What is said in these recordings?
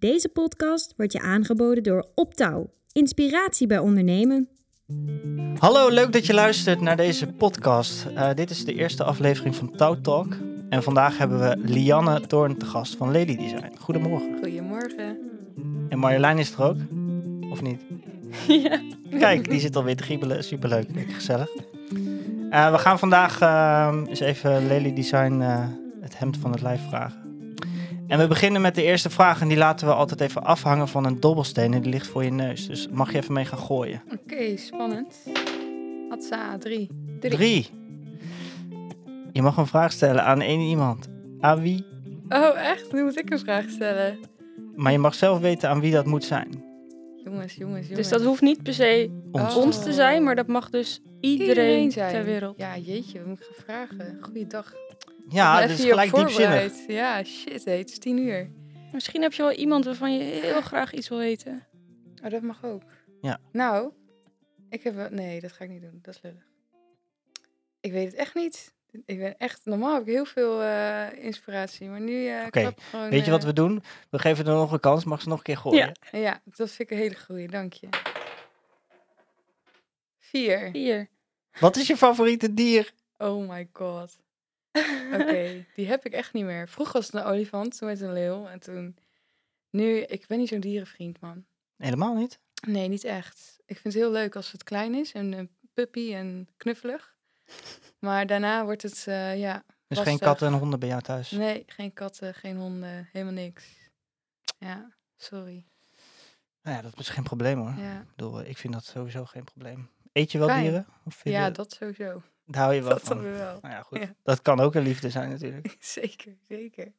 Deze podcast wordt je aangeboden door Optouw. Inspiratie bij ondernemen. Hallo, leuk dat je luistert naar deze podcast. Uh, dit is de eerste aflevering van Touw Talk. En vandaag hebben we Lianne Toorn te gast van Lady Design. Goedemorgen. Goedemorgen. En Marjolein is er ook? Of niet? Ja. Kijk, die zit alweer te giebelen. Superleuk, lekker gezellig. Uh, we gaan vandaag uh, eens even Lely Design uh, het hemd van het lijf vragen. En we beginnen met de eerste vraag en die laten we altijd even afhangen van een dobbelsteen en die ligt voor je neus. Dus mag je even mee gaan gooien. Oké, okay, spannend. Hatsa, drie. drie. Drie. Je mag een vraag stellen aan één iemand. Aan wie? Oh, echt? Nu moet ik een vraag stellen. Maar je mag zelf weten aan wie dat moet zijn. Jongens, jongens, jongens. Dus dat hoeft niet per se ons, oh. ons te zijn, maar dat mag dus iedereen, iedereen zijn. ter wereld. Ja, jeetje, we moeten gaan vragen. Goeiedag. Ja, dus gelijk diepzinnig. Ja, shit, het is tien uur. Misschien heb je wel iemand waarvan je heel graag iets wil weten. Oh, dat mag ook. Ja. Nou, ik heb... Nee, dat ga ik niet doen. Dat is lullig. Ik weet het echt niet. Ik ben echt... Normaal heb ik heel veel uh, inspiratie, maar nu uh, Oké, okay. weet je wat we doen? We geven er nog een kans. Mag ze nog een keer gooien? Ja, ja dat vind ik een hele goeie. Dank je. Vier. Vier. Wat is je favoriete dier? Oh my god. Oké, die heb ik echt niet meer. Vroeger was het een olifant, toen werd het een leeuw. En toen... Nu, ik ben niet zo'n dierenvriend, man. Helemaal niet? Nee, niet echt. Ik vind het heel leuk als het klein is en een puppy en knuffelig. Maar daarna wordt het, uh, ja... Dus geen katten en honden bij jou thuis? Nee, geen katten, geen honden, helemaal niks. Ja, sorry. Nou ja, dat is geen probleem hoor. Ja. Ik, bedoel, ik vind dat sowieso geen probleem. Eet je wel dieren? Of ja, dat sowieso. Daar hou je wel dat van. wel. Nou ja, goed. Dat kan ook een liefde zijn natuurlijk. zeker, zeker.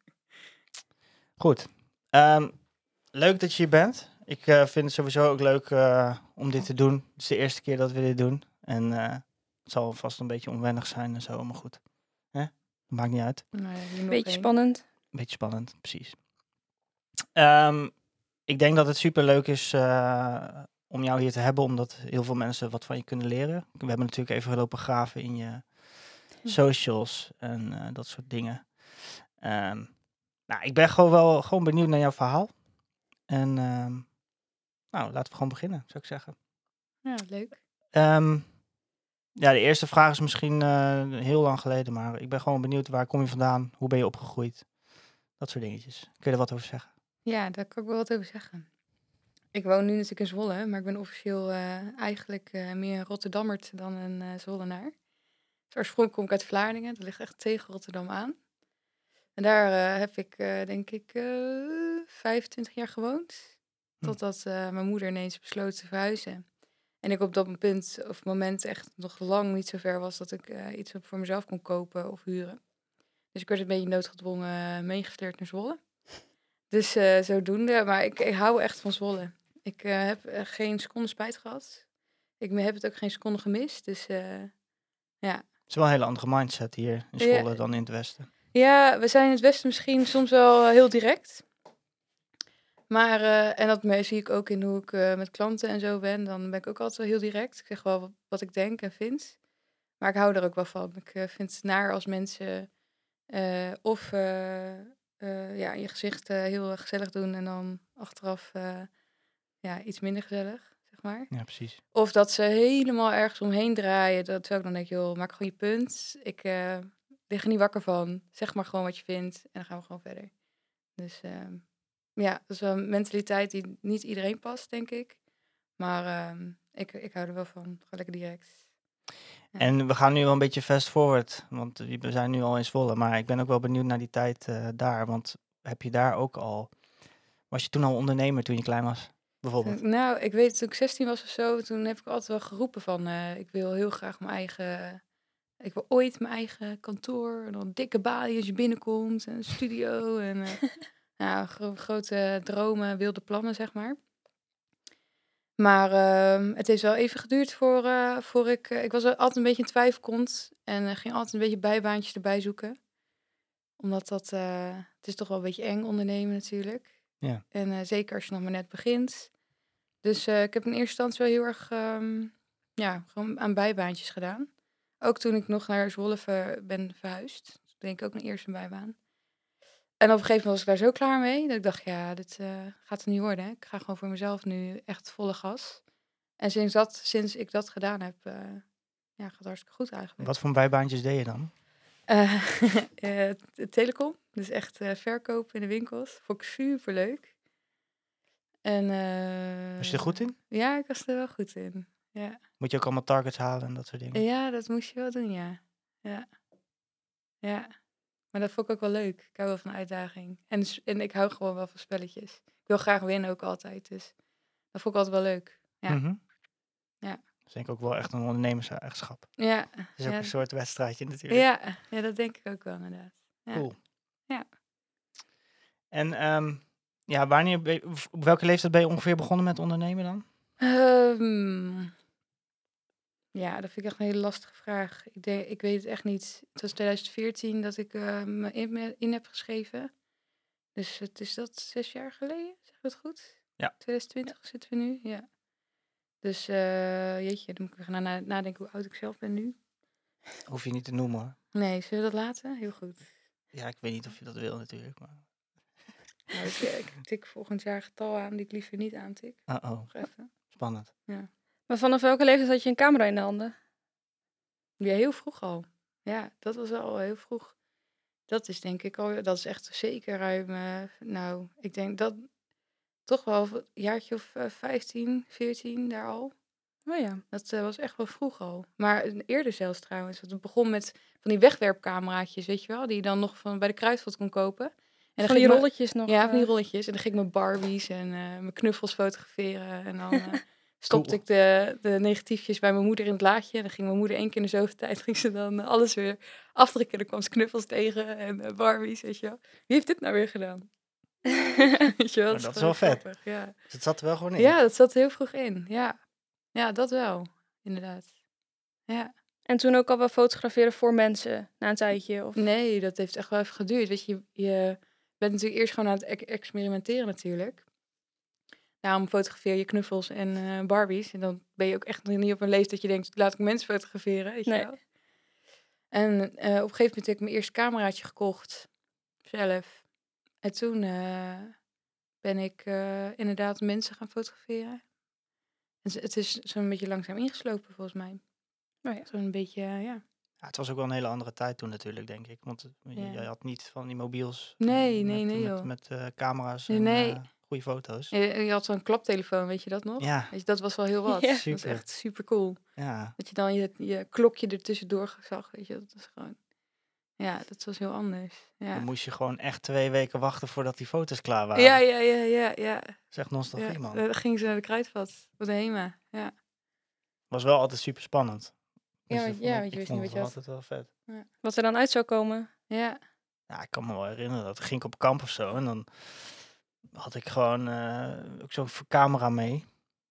Goed. Um, leuk dat je hier bent. Ik uh, vind het sowieso ook leuk uh, om dit te doen. Het is de eerste keer dat we dit doen. En uh, het zal vast een beetje onwennig zijn en zo, maar goed. Hè? Maakt niet uit. Nee, beetje spannend. Beetje spannend, precies. Um, ik denk dat het super leuk is om jou hier te hebben, omdat heel veel mensen wat van je kunnen leren. We hebben natuurlijk even gelopen graven in je socials en uh, dat soort dingen. Um, nou, ik ben gewoon wel gewoon benieuwd naar jouw verhaal. En um, nou, laten we gewoon beginnen, zou ik zeggen. Ja, leuk. Um, ja, de eerste vraag is misschien uh, heel lang geleden, maar ik ben gewoon benieuwd waar kom je vandaan, hoe ben je opgegroeid, dat soort dingetjes. Kun je er wat over zeggen? Ja, daar kan ik wel wat over zeggen. Ik woon nu natuurlijk in Zwolle, maar ik ben officieel uh, eigenlijk uh, meer een Rotterdammert dan een uh, Zwollenaar. Dus oorspronkelijk kom ik uit Vlaardingen, dat ligt echt tegen Rotterdam aan. En daar heb ik denk ik 25 jaar gewoond. Hm. Totdat mijn moeder ineens besloot te verhuizen. En ik op dat punt of moment echt nog lang niet zo ver was dat ik iets voor mezelf kon kopen of huren. Dus ik werd een beetje noodgedwongen meegesleurd naar Zwolle. Dus zodoende, maar ik, ik hou echt van Zwolle. Ik uh, heb uh, geen seconde spijt gehad. Ik heb het ook geen seconde gemist. Dus uh, ja. Het is wel een hele andere mindset hier in Zwolle ja. dan in het westen. Ja, we zijn in het westen misschien soms wel heel direct. Maar, en dat zie ik ook in hoe ik met klanten en zo ben. Dan ben ik ook altijd wel heel direct. Ik zeg wel wat ik denk en vind. Maar ik hou er ook wel van. Ik vind het naar als mensen of ja, je gezicht heel gezellig doen en dan achteraf ja, iets minder gezellig, zeg maar. Ja, precies. Of dat ze helemaal ergens omheen draaien. Dat zou ik dan denk, joh, maak gewoon je punt. Ik uh, lig er niet wakker van. Zeg maar gewoon wat je vindt en dan gaan we gewoon verder. Dus uh, ja, dat is wel een mentaliteit die niet iedereen past, denk ik. Maar uh, ik, ik hou er wel van. Gewoon lekker direct. Ja. En we gaan nu wel een beetje fast forward, want we zijn nu al in Zwolle. Maar ik ben ook wel benieuwd naar die tijd uh, daar. Want heb je daar ook al... Was je toen al ondernemer toen je klein was? Bijvoorbeeld? Nou, ik weet toen ik 16 was of zo, toen heb ik altijd wel geroepen van uh, ik wil heel graag mijn eigen, ik wil ooit mijn eigen kantoor, en dan een dikke balie als je binnenkomt, en een studio en uh, nou, gro grote dromen, wilde plannen zeg maar. Maar uh, het heeft wel even geduurd voor, uh, voor ik, ik was altijd een beetje in twijfelkont en ging altijd een beetje bijbaantjes erbij zoeken. Omdat dat, het is toch wel een beetje eng ondernemen natuurlijk. Ja. En uh, zeker als je nog maar net begint. Dus uh, ik heb in eerste instantie wel heel erg um, ja, gewoon aan bijbaantjes gedaan. Ook toen ik nog naar Zwolle ver ben verhuisd. Denk ik ook mijn eerste bijbaan. en op een gegeven moment was ik daar zo klaar mee dat ik dacht, ja, dit eh, gaat er niet worden. Ik ga gewoon voor mezelf nu echt volle gas. En sinds, dat, sinds ik dat gedaan heb, eh, ja, gaat het hartstikke goed eigenlijk. Wat voor bijbaantjes deed je dan? De telecom, dus echt eh verkoop in de winkels. Vond ik super leuk. En, Was je er goed in? Ja, ik was er wel goed in. Ja. Moet je ook allemaal targets halen en dat soort dingen? ja, dat moest je wel doen, ja. Ja. Ja. Maar dat vond ik ook wel leuk. Ik hou wel van uitdaging. En, en ik hou gewoon wel van spelletjes. Ik wil graag winnen ook altijd. Dus dat vond ik altijd wel leuk. ja. Mhm. Ja. Is denk ik ook wel echt een ondernemerseigenschap. Ja. Het is ook ja, een soort wedstrijdje natuurlijk. ja, ja, dat denk ik ook wel inderdaad. Ja. Cool. Ja. En ehm, ja, wanneer ben je- of op welke leeftijd ben je ongeveer begonnen met ondernemen dan? Ehm, ja, dat vind ik echt een hele lastige vraag. Ik, denk, ik weet het echt niet. Het was 2014 dat ik eh, me in, in heb geschreven. Dus het is dat zes jaar geleden, zeg ik het goed? Ja. 2020 zitten we nu, ja. Dus eh, jeetje, dan moet ik weer gaan na- nadenken hoe oud ik zelf ben nu. Hoef je niet te noemen hoor. Nee, zullen we dat laten? Heel goed. Ja, ik weet niet of je dat wil natuurlijk. Maar... Nou, ik, ik tik volgend jaar getal aan die ik liever niet aantik. Uh oh, Nog even. spannend. Maar vanaf welke leeftijd had je een camera in de handen? Ja, heel vroeg al. Ja, dat was al heel vroeg. Dat is denk ik al, dat is echt zeker ruim, eh, nou, ik denk dat toch wel een jaartje of eh, 15, 14 daar al. Oh ja. Dat eh, was echt wel vroeg al. Maar eh, eerder zelfs trouwens. Want het begon met van die wegwerpcameraatjes, weet je wel, die je dan nog van bij de kruidvat kon kopen. En dan van ging die ik me- rolletjes nog. ja, van die eh, rolletjes. En dan ging ik mijn Barbies en eh, mijn knuffels fotograferen. En dan eh, stopte ik de, de negatiefjes bij mijn moeder in het laadje. En dan ging mijn moeder één keer in de zoveel tijd ging ze dan eh, alles weer afdrukken. En dan kwam ze knuffels tegen en eh, Barbies, weet je wel. Wie heeft dit nou weer gedaan? weet je wel, Maar dat is wel vet. grappig, Ja. Dus het zat er wel gewoon in. ja, dat zat heel vroeg in. Ja, ja dat wel, inderdaad. Ja. En toen ook al wel fotograferen voor mensen na een tijdje. Of... Nee, dat heeft echt wel even geduurd. Weet je, je bent natuurlijk eerst gewoon aan het ex- experimenteren natuurlijk. Daarom fotografeer je knuffels en eh, Barbies. En dan ben je ook echt nog niet op een leeftijd dat je denkt, laat ik mensen fotograferen. Weet je Nee. wel? En eh, op een gegeven moment heb ik mijn eerste cameraatje gekocht. Zelf. En toen eh, ben ik eh, inderdaad mensen gaan fotograferen. En het is zo'n beetje langzaam ingeslopen volgens mij. Oh ja. Zo'n beetje, eh, ja. Ja, het was ook wel een hele andere tijd toen natuurlijk, denk ik. Want je, Ja. had niet van die mobiels. Nee, met, nee, nee, Met, eh, camera's Nee, en nee. goede foto's. Je, je had zo'n klaptelefoon, weet je dat nog? Ja, Weet je, dat was wel heel wat. Ja. Dat was echt super cool. ja. Dat je dan je, je klokje ertussendoor zag, weet je. Dat was gewoon... Ja, dat was heel anders. Ja, Dan moest je gewoon echt twee weken wachten voordat die foto's klaar waren. ja, ja, ja, ja. ja. Zeg nostalgie, ja. man. Dan ging ze naar de kruidvat. Wat de HEMA. Ja. Was wel altijd super spannend. Ja, Dus want- ja, want je wist niet wat je had. altijd wel vet. Wat er dan uit zou komen. Ja. Ja, ik kan me wel herinneren dat ging ik op kamp of zo. En dan had ik gewoon eh, ook zo'n camera mee.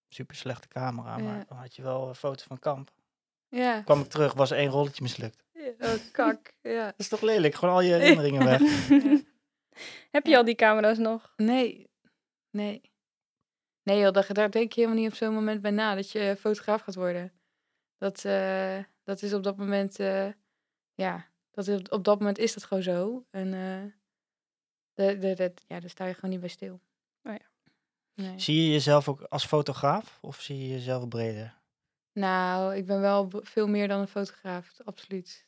Super slechte camera, maar Ja. dan had je wel een foto van kamp. Ja. Kwam ik terug, was één rolletje mislukt. Oh, kak. Ja. Dat is toch lelijk? Gewoon al je herinneringen weg. Heb je Ja. al die camera's nog? Nee. Nee. Nee joh, daar, daar denk je helemaal niet op zo'n moment bij na. Dat je fotograaf gaat worden. Dat, eh, dat is op dat moment... eh, ja, dat is, op dat moment is dat gewoon zo. En eh, de, de, de- ja, daar sta je gewoon niet bij stil. Oh ja. Nee. Zie je jezelf ook als fotograaf of zie je jezelf breder? Nou, ik ben wel veel meer dan een fotograaf, absoluut.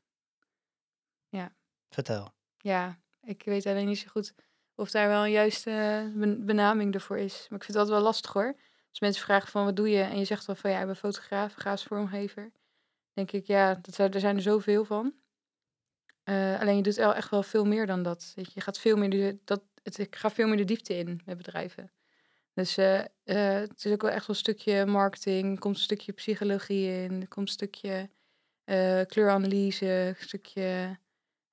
Vertel. Ja, ik weet alleen niet zo goed of daar wel een juiste eh, ben- benaming ervoor is. Maar ik vind het altijd wel lastig hoor. Als mensen vragen van wat doe je en je zegt dan van ja, ik ben fotograaf, grafisch vormgever. denk ik ja, dat er zijn er zoveel van. Eh, alleen je doet wel echt wel veel meer dan dat. Je, gaat veel meer de, dat, het, ik ga veel meer de diepte in met bedrijven. Dus eh, het is ook wel echt wel een stukje marketing, komt een stukje psychologie in, komt een stukje kleuranalyse, een stukje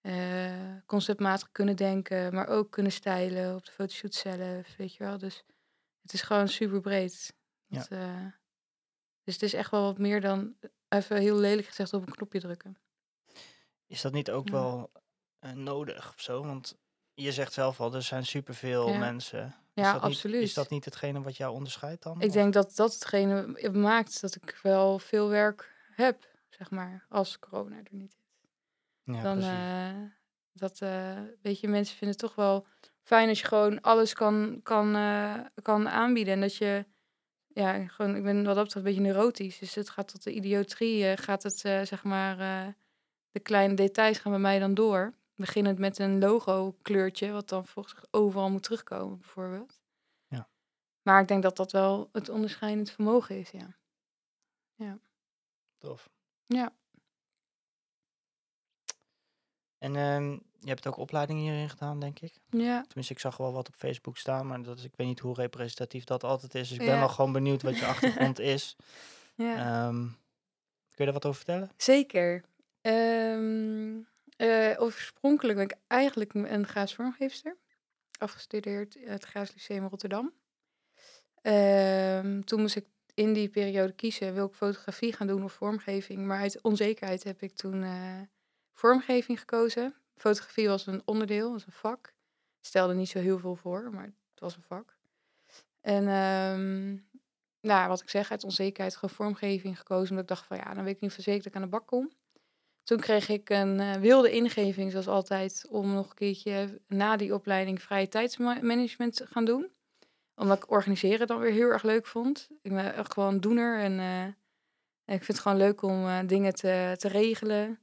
eh, conceptmatig kunnen denken, maar ook kunnen stijlen op de fotoshoot zelf, weet je wel. Dus het is gewoon super breed. Ja. Dat, eh, dus het is echt wel wat meer dan, even heel lelijk gezegd, op een knopje drukken. Is dat niet ook Ja. wel eh, nodig of zo? Want je zegt zelf al, er zijn superveel Ja. mensen. Is Ja, niet- absoluut. is dat niet hetgene wat jou onderscheidt dan? Ik Of- denk dat dat hetgene maakt dat ik wel veel werk heb, zeg maar, als corona er niet is. Ja, dan, eh, Dat, eh, weet je, mensen vinden het toch wel fijn als je gewoon alles kan, kan, eh, kan aanbieden. En dat je, ja, gewoon, ik ben wat dat betreft een beetje neurotisch. Dus het gaat tot de idiotrie, gaat het, zeg maar, de kleine details gaan bij mij dan door. Beginnend met een logo kleurtje, wat dan volgens overal moet terugkomen, bijvoorbeeld. Ja. Maar ik denk dat dat wel het onderscheidend vermogen is, ja. Tof. Ja. En ehm, je hebt ook opleidingen hierin gedaan, denk ik. Ja, Tenminste, ik zag wel wat op Facebook staan, maar dat is, ik weet niet hoe representatief dat altijd is. Dus ik ben Ja. wel gewoon benieuwd wat je achtergrond is. ja. Ehm, kun je daar wat over vertellen? Zeker. Ehm, eh, oorspronkelijk ben ik eigenlijk een grafisch vormgeefster. Afgestudeerd aan het Grafisch Lyceum Rotterdam. Ehm, toen moest ik in die periode kiezen, wil ik fotografie gaan doen of vormgeving. Maar uit onzekerheid heb ik toen eh, vormgeving gekozen. Fotografie was een onderdeel, was een vak. Stelde niet zo heel veel voor, maar het was een vak. En ehm, nou, wat ik zeg, uit onzekerheid gewoon vormgeving gekozen. Omdat ik dacht van ja, dan weet ik niet voor zeker dat ik aan de bak kom. Toen kreeg ik een eh, wilde ingeving, zoals altijd, om nog een keertje na die opleiding vrije tijdsmanagement te gaan doen. Omdat ik organiseren dan weer heel erg leuk vond. Ik ben echt gewoon doener en eh, ik vind het gewoon leuk om eh, dingen te, te regelen.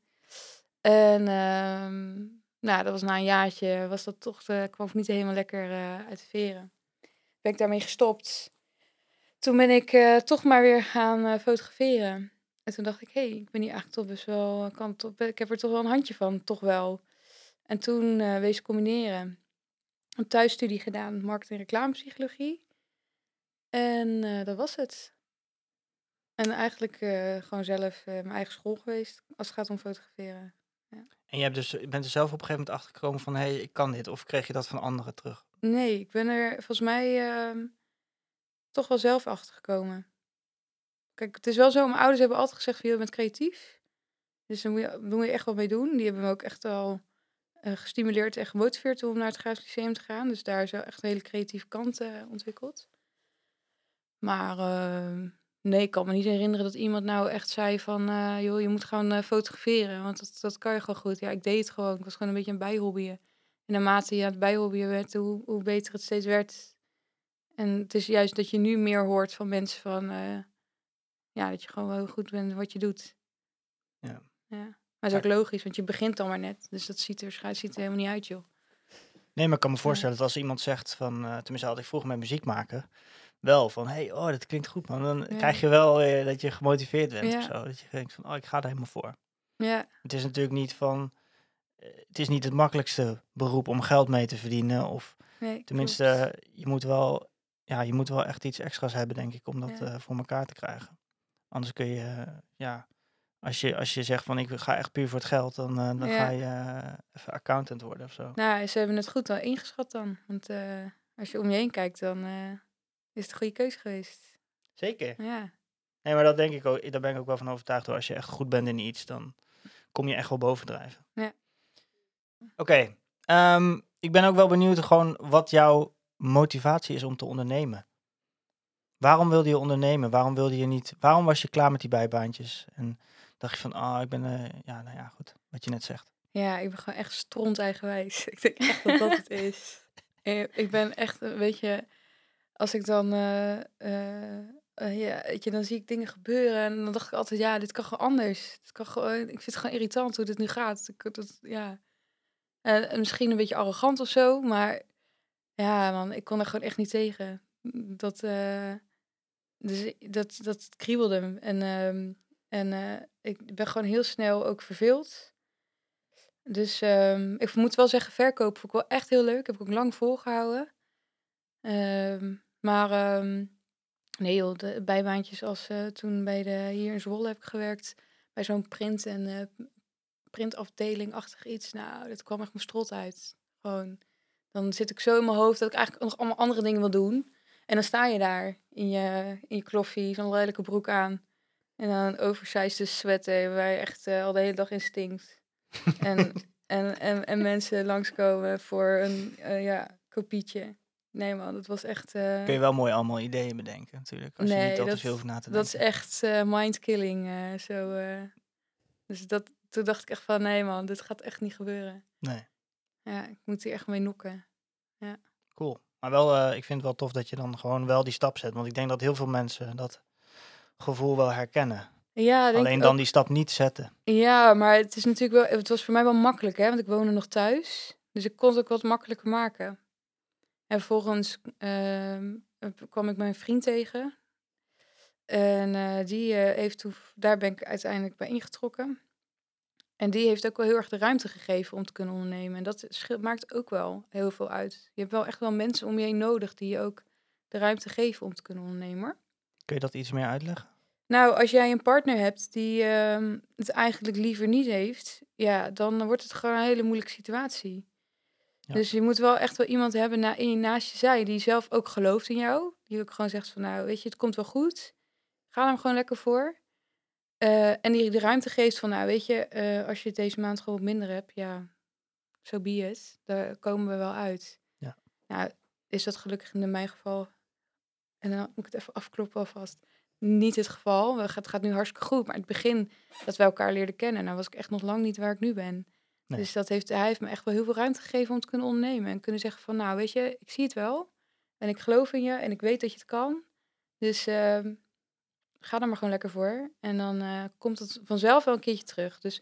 En ehm, nou, dat was na een jaartje, was dat toch, eh, kwam ik niet helemaal lekker eh, uit de veren. Ben ik daarmee gestopt. Toen ben ik eh, toch maar weer gaan fotograferen. En toen dacht ik, hé, hey, ik ben hier eigenlijk toch best wel, kan toch, ik heb er toch wel een handje van, toch wel. En toen eh wees combineren. Een thuisstudie gedaan, marketing en reclamepsychologie. En dat was het. En eigenlijk gewoon zelf mijn eigen school geweest, als het gaat om fotograferen. En je, hebt dus, je bent er zelf op een gegeven moment achter gekomen van, hé, hey, ik kan dit. Of kreeg je dat van anderen terug? Nee, ik ben er volgens mij ehm, toch wel zelf achter gekomen. Kijk, het is wel zo, mijn ouders hebben altijd gezegd van, je bent creatief. Dus daar moet je, moet je echt wat mee doen. Die hebben me ook echt wel eh, gestimuleerd en gemotiveerd om naar het Grafisch Lyceum te gaan. Dus daar is wel echt een hele creatieve kant eh, ontwikkeld. Maar ehm, nee, ik kan me niet herinneren dat iemand nou echt zei van... eh, joh, je moet gaan eh, fotograferen, want dat, dat kan je gewoon goed. Ja, ik deed het gewoon. Ik was gewoon een beetje een bijhobbyen. En naarmate je aan het bijhobbyen werd, hoe, hoe beter het steeds werd. En het is juist dat je nu meer hoort van mensen van... eh, ja, dat je gewoon wel goed bent wat je doet. Ja. ja. Maar dat is ook logisch, want je begint dan maar net. Dus dat ziet er waarschijnlijk ziet er helemaal niet uit, joh. Nee, maar ik kan me voorstellen dat als iemand zegt van, tenminste had ik vroeger met muziek maken, wel van, hey, oh, dat klinkt goed man. Dan Ja. krijg je wel eh, dat je gemotiveerd bent Ja. of zo. Dat je denkt van, oh, ik ga er helemaal voor. Ja, Het is natuurlijk niet van, eh, het is niet het makkelijkste beroep om geld mee te verdienen. Of nee, tenminste, je moet wel, ja, je moet wel echt iets extra's hebben, denk ik, om dat eh, voor elkaar te krijgen. Anders kun je, eh, ja, als je, als je zegt van, ik ga echt puur voor het geld, dan, dan Ja. ga je even accountant worden of zo. Nou, ze hebben het goed wel ingeschat dan. Want als je om je heen kijkt, dan is het een goede keuze geweest. Zeker. Ja, Nee, maar dat denk ik ook. Daar ben ik ook wel van overtuigd. Hoor. Als je echt goed bent in iets, dan kom je echt wel bovendrijven. Ja. Oké. ehm, ik ben ook wel benieuwd gewoon wat jouw motivatie is om te ondernemen. Waarom wilde je ondernemen? Waarom wilde je niet? Waarom was je klaar met die bijbaantjes? En dacht je van, ah, ik ben, eh, ja, nou ja, goed. Wat je net zegt. ja ik ben gewoon echt stront eigenwijs. Ik denk echt dat dat het is. Ik ben echt, een beetje als ik dan, eh, eh, eh, ja, weet je, dan zie ik dingen gebeuren en dan dacht ik altijd, ja, dit kan gewoon anders. Dit kan gewoon, ik vind het gewoon irritant hoe dit nu gaat. Dat, ja. En, en misschien een beetje arrogant of zo, maar ja, man, ik kon er gewoon echt niet tegen. Dat, dus dat, dat kriebelde. En, ehm, en ik ben gewoon heel snel ook verveeld. Dus ehm, ik moet wel zeggen, verkoop vond ik wel echt heel leuk. Heb ik ook lang volgehouden. Ehm, maar ehm, nee joh, de bijbaantjes als eh, toen bij de, hier in Zwolle heb ik gewerkt. Bij zo'n print- en eh, printafdeling-achtig iets. Nou, dat kwam echt mijn strot uit. Gewoon, dan zit ik zo in mijn hoofd dat ik eigenlijk nog allemaal andere dingen wil doen. En dan sta je daar in je, in je kloffie, zo'n lelijke broek aan. En dan een oversized sweater waar je echt eh, al de hele dag in stinkt. en, en, en, en mensen langskomen voor een ja, kopietje. Nee man, dat was echt... eh, Kun je wel mooi allemaal ideeën bedenken natuurlijk. Als je niet al te veel hoeft na te dat is denken. echt eh mindkilling. eh, zo. Dus dat, toen dacht ik echt van, nee man, dit gaat echt niet gebeuren. Nee. Ja, ik moet hier echt mee nokken. Cool. Maar wel, ik vind het wel tof dat je dan gewoon wel die stap zet. Want ik denk dat heel veel mensen dat gevoel wel herkennen. Ja, Alleen dan ook. die stap niet zetten. Ja, maar het is natuurlijk wel, het was voor mij wel makkelijk, hè, want ik woonde nog thuis. Dus ik kon het ook wat makkelijker maken. En vervolgens ehm, kwam ik mijn vriend tegen. En eh, die eh, heeft toen, daar ben ik uiteindelijk bij ingetrokken. En die heeft ook wel heel erg de ruimte gegeven om te kunnen ondernemen. En dat scheelt, maakt ook wel heel veel uit. Je hebt wel echt wel mensen om je heen nodig die je ook de ruimte geven om te kunnen ondernemen. Kun je dat iets meer uitleggen? Nou, als jij een partner hebt die ehm, het eigenlijk liever niet heeft, ja, dan wordt het gewoon een hele moeilijke situatie. Ja. Dus je moet wel echt wel iemand hebben na, in, naast je zij die zelf ook gelooft in jou. Die ook gewoon zegt van, nou, weet je, het komt wel goed. Ga er hem gewoon lekker voor. Eh, en die de ruimte geeft van, nou, weet je, eh, als je het deze maand gewoon minder hebt, ja, zo be it. Daar komen we wel uit. Ja. Nou, is dat gelukkig in mijn geval, en dan moet ik het even afkloppen alvast, niet het geval. We- Het gaat nu hartstikke goed, maar het begin dat we elkaar leerden kennen, nou was ik echt nog lang niet waar ik nu ben. Nee. Dus dat heeft, hij heeft me echt wel heel veel ruimte gegeven om te kunnen ondernemen. En kunnen zeggen van, nou weet je, ik zie het wel. En ik geloof in je en ik weet dat je het kan. Dus ehm, ga er maar gewoon lekker voor. En dan eh, komt het vanzelf wel een keertje terug. Dus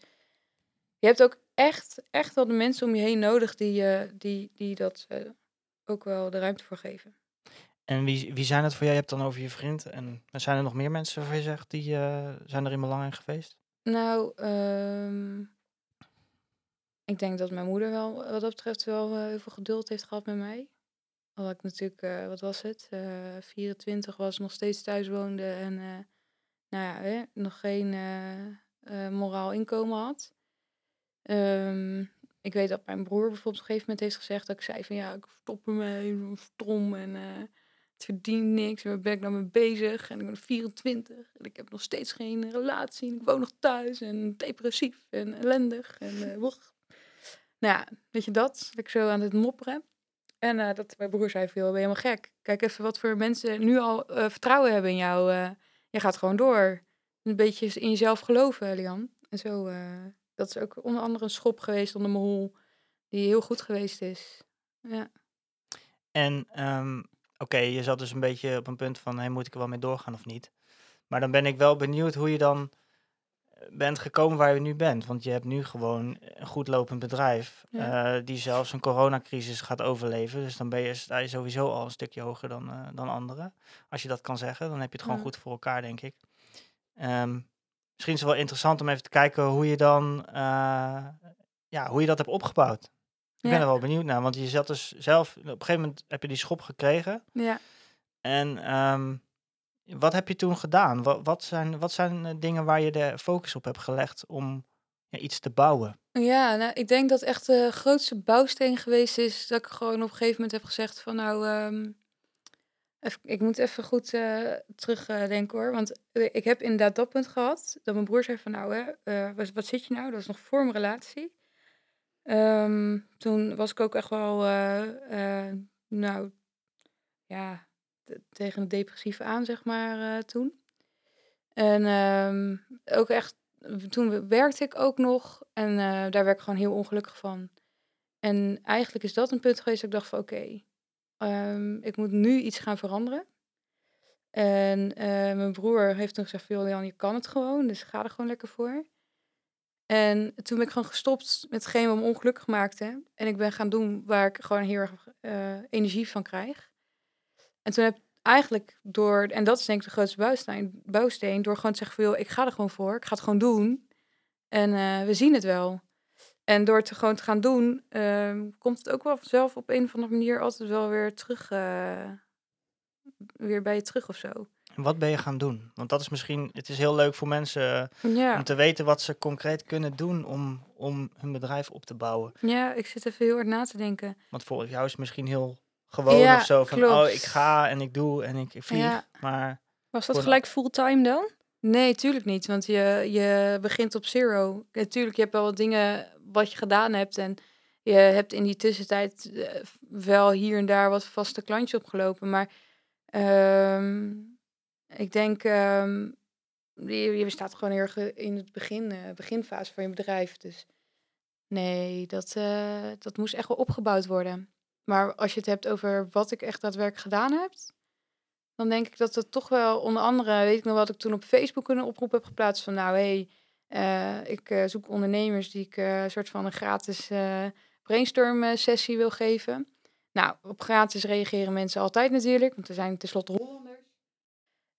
je hebt ook echt, echt wel de mensen om je heen nodig die, eh, die, die dat eh, ook wel de ruimte voor geven. En wie, wie zijn het voor jij? Je hebt dan over je vriend. En zijn er nog meer mensen waarvan je zegt, die zijn erin belangrijk geweest? Nou, ehm, ik denk dat mijn moeder wel, wat dat betreft, wel eh, heel veel geduld heeft gehad met mij. Omdat ik natuurlijk, eh, wat was het, eh 24 was, nog steeds thuis woonde en nou ja, hè, nog geen moraal inkomen had. Ehm, ik weet dat mijn broer bijvoorbeeld op een gegeven moment heeft gezegd dat ik zei van ja, ik stop ermee, stom en het verdient niks. Waar ben ik nou mee bezig? En ik ben 24 en ik heb nog steeds geen relatie. En ik woon nog thuis en depressief en ellendig. En, woeg. Nou ja, weet je dat? Ik zo aan het mopperen. En eh, dat mijn broer zei veel, ben je helemaal gek. Kijk even wat voor mensen nu al eh, vertrouwen hebben in jou. eh. je gaat gewoon door. Een beetje in jezelf geloven, Lian. En zo, dat is ook onder andere een schop geweest onder mijn hol. Die heel goed geweest is. Ja. En ehm, oké, je zat dus een beetje op een punt van, hey, moet ik er wel mee doorgaan of niet? Maar dan ben ik wel benieuwd hoe je dan bent gekomen waar je nu bent. Want je hebt nu gewoon een goed lopend bedrijf, Ja. eh, die zelfs een coronacrisis gaat overleven. Dus dan ben je, sta je sowieso al een stukje hoger dan, eh, dan anderen. Als je dat kan zeggen, dan heb je het gewoon Ja. goed voor elkaar, denk ik. Ehm, misschien is het wel interessant om even te kijken hoe je dan, eh, ja, hoe je dat hebt opgebouwd. Ik ben er wel benieuwd naar, want je zat dus zelf, op een gegeven moment heb je die schop gekregen. Ja. En ehm, wat heb je toen gedaan? Wat, wat zijn, wat zijn eh, dingen waar je de focus op hebt gelegd om ja, iets te bouwen? Ja, nou, ik denk dat echt de grootste bouwsteen geweest is dat ik gewoon op een gegeven moment heb gezegd van nou, ehm, even- ik moet even goed eh terugdenken hoor. Want eh, ik heb inderdaad dat punt gehad dat mijn broer zei van nou, wat, zit je nou? Dat is nog voor mijn relatie. Ehm, toen was ik ook echt wel, nou, ja, tegen het depressieve aan zeg maar eh, toen. En ehm, ook echt toen werkte ik ook nog en eh, daar werd ik gewoon heel ongelukkig van. En eigenlijk is dat een punt geweest dat ik dacht van oké, ehm, ik moet nu iets gaan veranderen. En eh, mijn broer heeft toen gezegd van "Joh, Jan, je kan het gewoon, dus ga er gewoon lekker voor. En toen ben ik gewoon gestopt met hetgeen wat me ongelukkig maakte. En ik ben gaan doen waar ik gewoon heel erg energie van krijg. En toen heb ik eigenlijk door, en dat is denk ik de grootste bouwsteen, bouwsteen door gewoon te zeggen van, joh, ik ga er gewoon voor, ik ga het gewoon doen. En eh, we zien het wel. En door het gewoon te gaan doen, ehm, komt het ook wel vanzelf op een of andere manier altijd wel weer terug, eh, weer bij je terug of zo. En wat ben je gaan doen? Want dat is misschien, het is heel leuk voor mensen eh, Ja, om te weten wat ze concreet kunnen doen om, om hun bedrijf op te bouwen. ja, ik zit even heel hard na te denken. Want voor jou is het misschien heel gewoon Ja, of zo van, klopt. oh, ik ga en ik doe en ik, ik vlieg. Ja. Maar Was dat gelijk fulltime dan? Nee, tuurlijk niet. Want je, je begint op zero. Natuurlijk, je hebt wel wat dingen wat je gedaan hebt. En je hebt in die tussentijd eh, wel hier en daar wat vaste klantjes opgelopen. Maar ehm, ik denk, ehm, je, je staat gewoon heel erg in het begin, eh, beginfase van je bedrijf. Dus Nee, dat, eh, dat moest echt wel opgebouwd worden. Maar als je het hebt over wat ik echt daadwerkelijk gedaan heb, dan denk ik dat het toch wel, onder andere, weet ik nog wat ik toen op Facebook een oproep heb geplaatst van, nou hé, hey, eh, ik eh, zoek ondernemers die ik een soort van een gratis brainstorm sessie wil geven. Nou, op gratis reageren mensen altijd natuurlijk, want er zijn tenslotte Hollanders.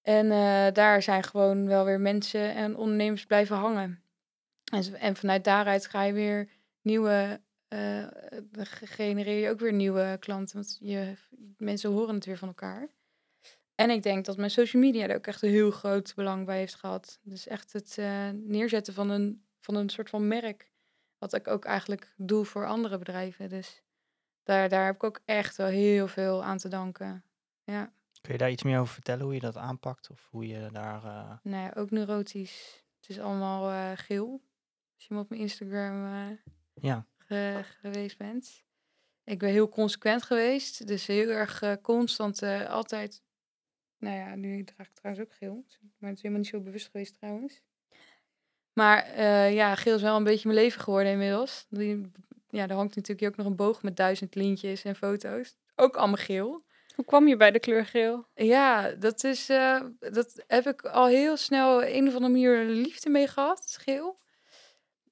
En daar zijn gewoon wel weer mensen en ondernemers blijven hangen. En, en vanuit daaruit ga je weer nieuwe, uh, genereer je ook weer nieuwe klanten. Want je, mensen horen het weer van elkaar. En ik denk dat mijn social media er ook echt een heel groot belang bij heeft gehad. Dus echt het uh, neerzetten van een, van een soort van merk. Wat ik ook eigenlijk doe voor andere bedrijven. Dus daar, daar heb ik ook echt wel heel veel aan te danken. Ja. Kun je daar iets meer over vertellen, hoe je dat aanpakt? Of hoe je daar... Uh... Nee, ook neurotisch. Het is allemaal uh, geel. Als je me op mijn Instagram ja. Geweest bent. Ik ben heel consequent geweest. Dus heel erg uh, constant uh, altijd. Nou ja, nu draag ik trouwens ook geel. Maar het is helemaal niet zo bewust geweest trouwens. Maar uh, ja, geel is wel een beetje mijn leven geworden inmiddels. Die, ja, daar hangt natuurlijk ook nog een boog met duizend lintjes en foto's. Ook allemaal geel. Hoe kwam je bij de kleur geel? Ja, dat is. dat heb ik al heel snel een of andere manier liefde mee gehad, geel.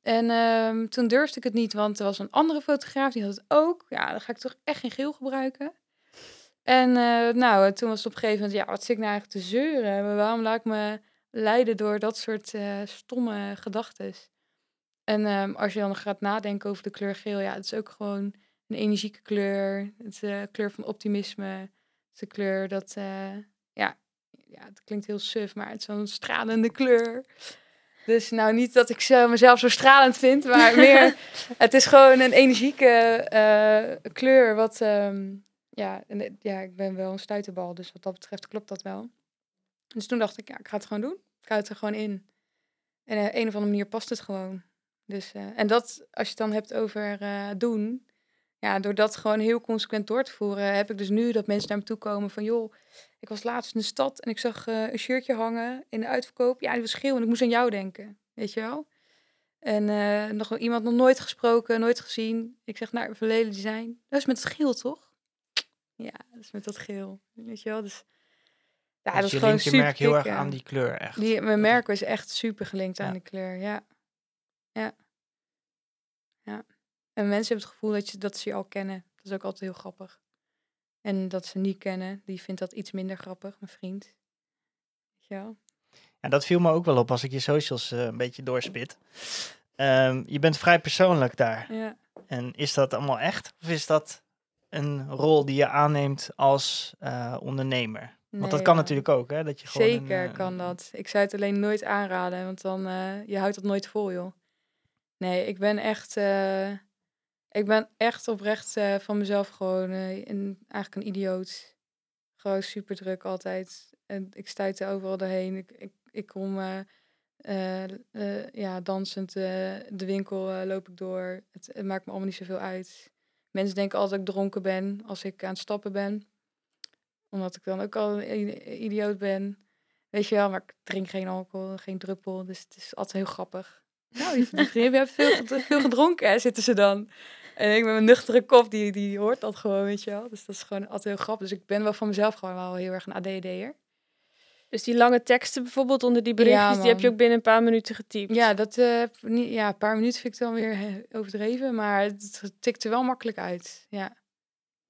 En um, toen durfde ik het niet, want er was een andere fotograaf die had het ook. Ja, dan ga ik toch echt geen geel gebruiken. En uh, nou, toen was het op een gegeven moment, ja, wat zit ik nou eigenlijk te zeuren? Waarom laat ik me leiden door dat soort uh, stomme gedachten? En um, als je dan gaat nadenken over de kleur geel, ja, het is ook gewoon een energieke kleur. Het is de kleur van optimisme. Het is de kleur dat, uh, ja, ja, het klinkt heel suf, maar het is zo'n stralende kleur. Dus nou niet dat ik mezelf zo stralend vind, maar meer, het is gewoon een energieke uh, kleur. Wat, um, ja, en, ja, ik ben wel een stuiterbal, dus wat dat betreft klopt dat wel. Dus toen dacht ik, ja, ik ga het gewoon doen. Ik ga het er gewoon in. En op uh, een of andere manier past het gewoon. Dus, uh, en dat, als je het dan hebt over doen, ja, door dat gewoon heel consequent door te voeren, heb ik dus nu dat mensen naar me toe komen van, joh, ik was laatst in de stad en ik zag uh, een shirtje hangen in de uitverkoop. Ja, die was geel en ik moest aan jou denken, weet je wel. En uh, nog iemand nog nooit gesproken, nooit gezien. Ik zeg, nou, verleden design. Dat is met het geel, toch? Ja, dat is met dat geel, weet je wel. Dus ja, dat is gewoon super. Je merk heel erg aan die kleur, echt. Die, mijn merk is echt super gelinkt aan de kleur, ja. Ja. En mensen hebben het gevoel dat, je, dat ze je al kennen. Dat is ook altijd heel grappig. En dat ze niet kennen, die vindt dat iets minder grappig, mijn vriend. Weet je wel? Ja, dat viel me ook wel op als ik je socials uh, een beetje doorspit. Um, je bent vrij persoonlijk daar. Ja. En is dat allemaal echt? Of is dat een rol die je aanneemt als uh, ondernemer? Nee, want dat kan ja. natuurlijk ook, hè? Dat je gewoon Zeker een, uh, kan dat. Ik zou het alleen nooit aanraden, want dan, je houdt dat nooit vol, joh. Nee, ik ben echt ik ben echt oprecht uh, van mezelf gewoon uh, een, eigenlijk een idioot. Gewoon super druk altijd. En ik stuit er overal doorheen. Ik, ik, ik kom uh, ja, dansend de winkel loop ik door. Het, het, maakt me allemaal niet zoveel uit. Mensen denken altijd dat ik dronken ben als ik aan het stappen ben. Omdat ik dan ook al een idioot ben. Weet je wel, maar ik drink geen alcohol, geen druppel. Dus het is altijd heel grappig. Nou, je je hebt veel, veel gedronken, zitten ze dan. En ik met mijn nuchtere kop, die, die hoort dat gewoon, weet je wel. Dus dat is gewoon altijd heel grappig. Dus ik ben wel van mezelf gewoon wel heel erg een ADD'er. Dus die lange teksten bijvoorbeeld onder die berichtjes, ja, die heb je ook binnen een paar minuten getypt? Ja, dat, uh, niet, ja een paar minuten vind ik dan weer overdreven, maar het tikt er wel makkelijk uit. Ja,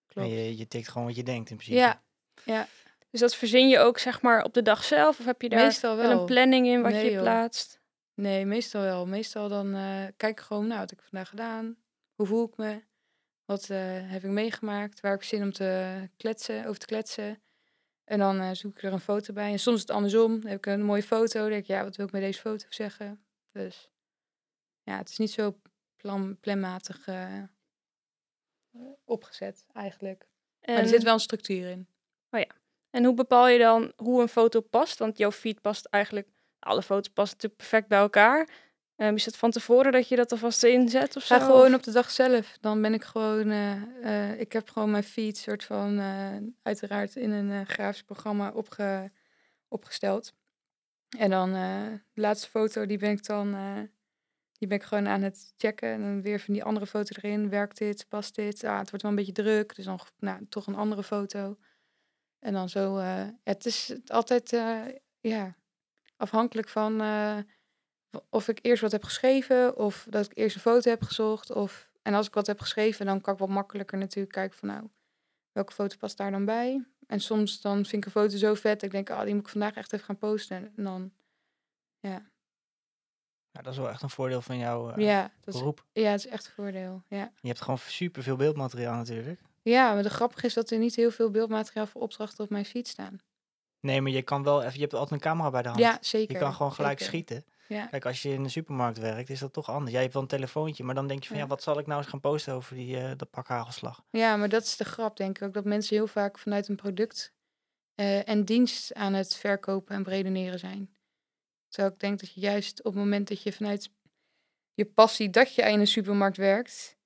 klopt. Je, je tikt gewoon wat je denkt in principe. Ja, ja. Dus dat verzin je ook zeg maar op de dag zelf? Of heb je daar meestal wel. een planning in wat nee, je joh. plaatst? Nee, meestal wel. Meestal dan uh, kijk ik gewoon, nou, wat heb ik vandaag gedaan? Hoe voel ik me? Wat uh, heb ik meegemaakt? Waar heb ik zin om te kletsen, over te kletsen? En dan uh, zoek ik er een foto bij. En soms is het andersom. Dan heb ik een mooie foto. Dan denk ik, ja, wat wil ik met deze foto zeggen? Dus ja, het is niet zo plan, planmatig uh, opgezet eigenlijk. En... Maar er zit wel een structuur in. Oh ja. En hoe bepaal je dan hoe een foto past? Want jouw feed past eigenlijk, alle foto's passen natuurlijk perfect bij elkaar. Um, is het van tevoren dat je dat alvast inzet of Ga zo? gewoon op de dag zelf. Dan ben ik gewoon... Uh, uh, ik heb gewoon mijn feed soort van... Uh, uiteraard in een grafisch programma opge, opgesteld. En dan de laatste foto, die ben ik dan... die Die ben ik gewoon aan het checken. En dan weer van die andere foto erin. Werkt dit? Past dit? Ah, het wordt wel een beetje druk. Dus dan nou, toch een andere foto. En dan zo. eh, ja, het is altijd eh, ja, afhankelijk van eh, of ik eerst wat heb geschreven. Of dat ik eerst een foto heb gezocht. Of, en als ik wat heb geschreven, dan kan ik wat makkelijker natuurlijk kijken van nou, welke foto past daar dan bij. En soms dan vind ik een foto zo vet. Ik denk, ah, die moet ik vandaag echt even gaan posten. En dan, ja, Ja, dat is wel echt een voordeel van jouw eh, ja, dat is, beroep. ja, het is echt een voordeel. Ja. Je hebt gewoon superveel beeldmateriaal natuurlijk. ja, maar de grappige is dat er niet heel veel beeldmateriaal voor opdrachten op mijn feed staan. Nee, maar je kan wel even, je hebt altijd een camera bij de hand. Ja, zeker. je kan gewoon gelijk zeker. schieten. Ja. Kijk, als je in de supermarkt werkt, is dat toch anders. Jij hebt wel een telefoontje, maar dan denk je van ja, Ja. wat zal ik nou eens gaan posten over die eh dat pak hagelslag? ja, maar dat is de grap, denk ik ook. Dat mensen heel vaak vanuit een product eh, en dienst aan het verkopen en bredeneren zijn. Terwijl ik denk dat je juist op het moment dat je vanuit je passie dat je in een supermarkt werkt,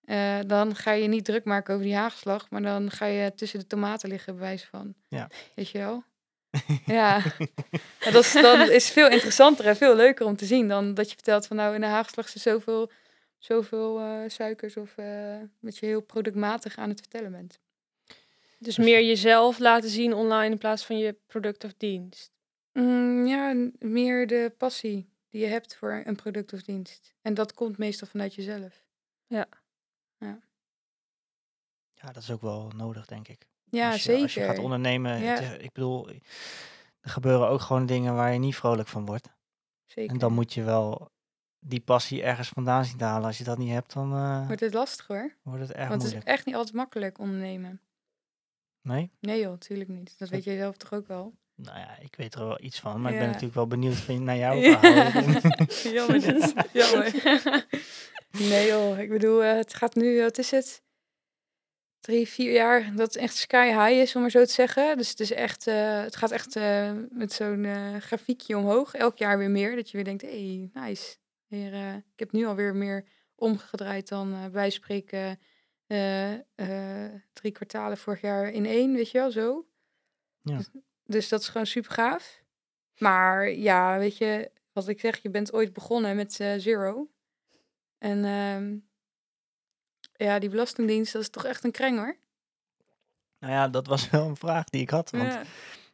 eh, dan ga je niet druk maken over die hagelslag, maar dan ga je tussen de tomaten liggen, bij wijze van. Ja. Weet je wel? Ja. Maar dat is, dan is veel interessanter en veel leuker om te zien dan dat je vertelt van nou in de haagslag zit zoveel, zoveel eh, suikers of eh, dat je heel productmatig aan het vertellen bent. Dus meer jezelf laten zien online in plaats van je product of dienst. Mm, ja, meer de passie die je hebt voor een product of dienst. En dat komt meestal vanuit jezelf. Ja, dat is ook wel nodig, denk ik. Ja, als je, zeker. Als je gaat ondernemen, Ja. het ik bedoel, er gebeuren ook gewoon dingen waar je niet vrolijk van wordt. zeker. En dan moet je wel die passie ergens vandaan zien te halen. Als je dat niet hebt, dan eh, Wordt het lastig hoor. wordt het erg Want het is moeilijk. echt niet altijd makkelijk ondernemen. Nee? Nee joh, tuurlijk niet. Dat weet jij zelf toch ook wel. Nou ja, ik weet er wel iets van, maar ik ben natuurlijk wel benieuwd naar jouw Ja. verhaal. Jammer dit. Jammer. Nee joh, ik bedoel, eh, het gaat nu, wat is het? Drie, vier jaar dat echt sky high is, om maar zo te zeggen. Dus het, is echt, eh, het gaat echt eh, met zo'n eh, grafiekje omhoog. Elk jaar weer meer. Dat je weer denkt, hé, hey, nice. Weer, ik heb nu alweer meer omgedraaid dan bij spreken drie kwartalen vorig jaar in één, weet je wel, zo. Ja. Dus, dus dat is gewoon super gaaf. Maar ja, weet je, wat ik zeg, je bent ooit begonnen met zero. En ehm, ja, die belastingdienst, dat is toch echt een kreng hoor. nou ja, dat was wel een vraag die ik had. Want Ja.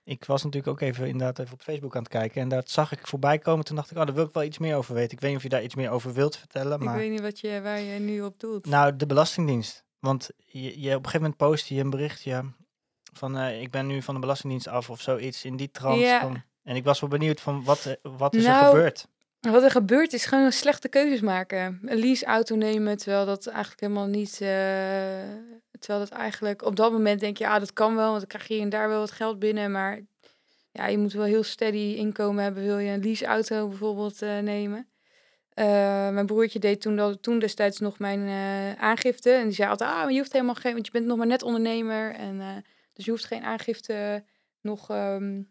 ik was natuurlijk ook even inderdaad even op Facebook aan het kijken. En daar zag ik voorbij komen. Toen dacht ik, oh, daar wil ik wel iets meer over weten. Ik weet niet of je daar iets meer over wilt vertellen. Ik Maar weet niet wat je, waar je nu op doelt. nou, de Belastingdienst. Want je, je, op een gegeven moment post je een berichtje van eh, ik ben nu van de Belastingdienst af of zoiets in die trant. Ja. Van, en ik was wel benieuwd van wat, wat is er Nou, gebeurd. Wat er gebeurt is gewoon slechte keuzes maken. Een leaseauto nemen, terwijl dat eigenlijk helemaal niet... eh, terwijl dat eigenlijk... Op dat moment denk je, ja, dat kan wel, want dan krijg je hier en daar wel wat geld binnen. Maar ja, je moet wel heel steady inkomen hebben. Wil je een leaseauto bijvoorbeeld eh, nemen? Eh, mijn broertje deed toen, dat, toen destijds nog mijn aangifte. En die zei altijd, ah, maar je hoeft helemaal geen... Want je bent nog maar net ondernemer. En, dus je hoeft geen aangifte nog ehm,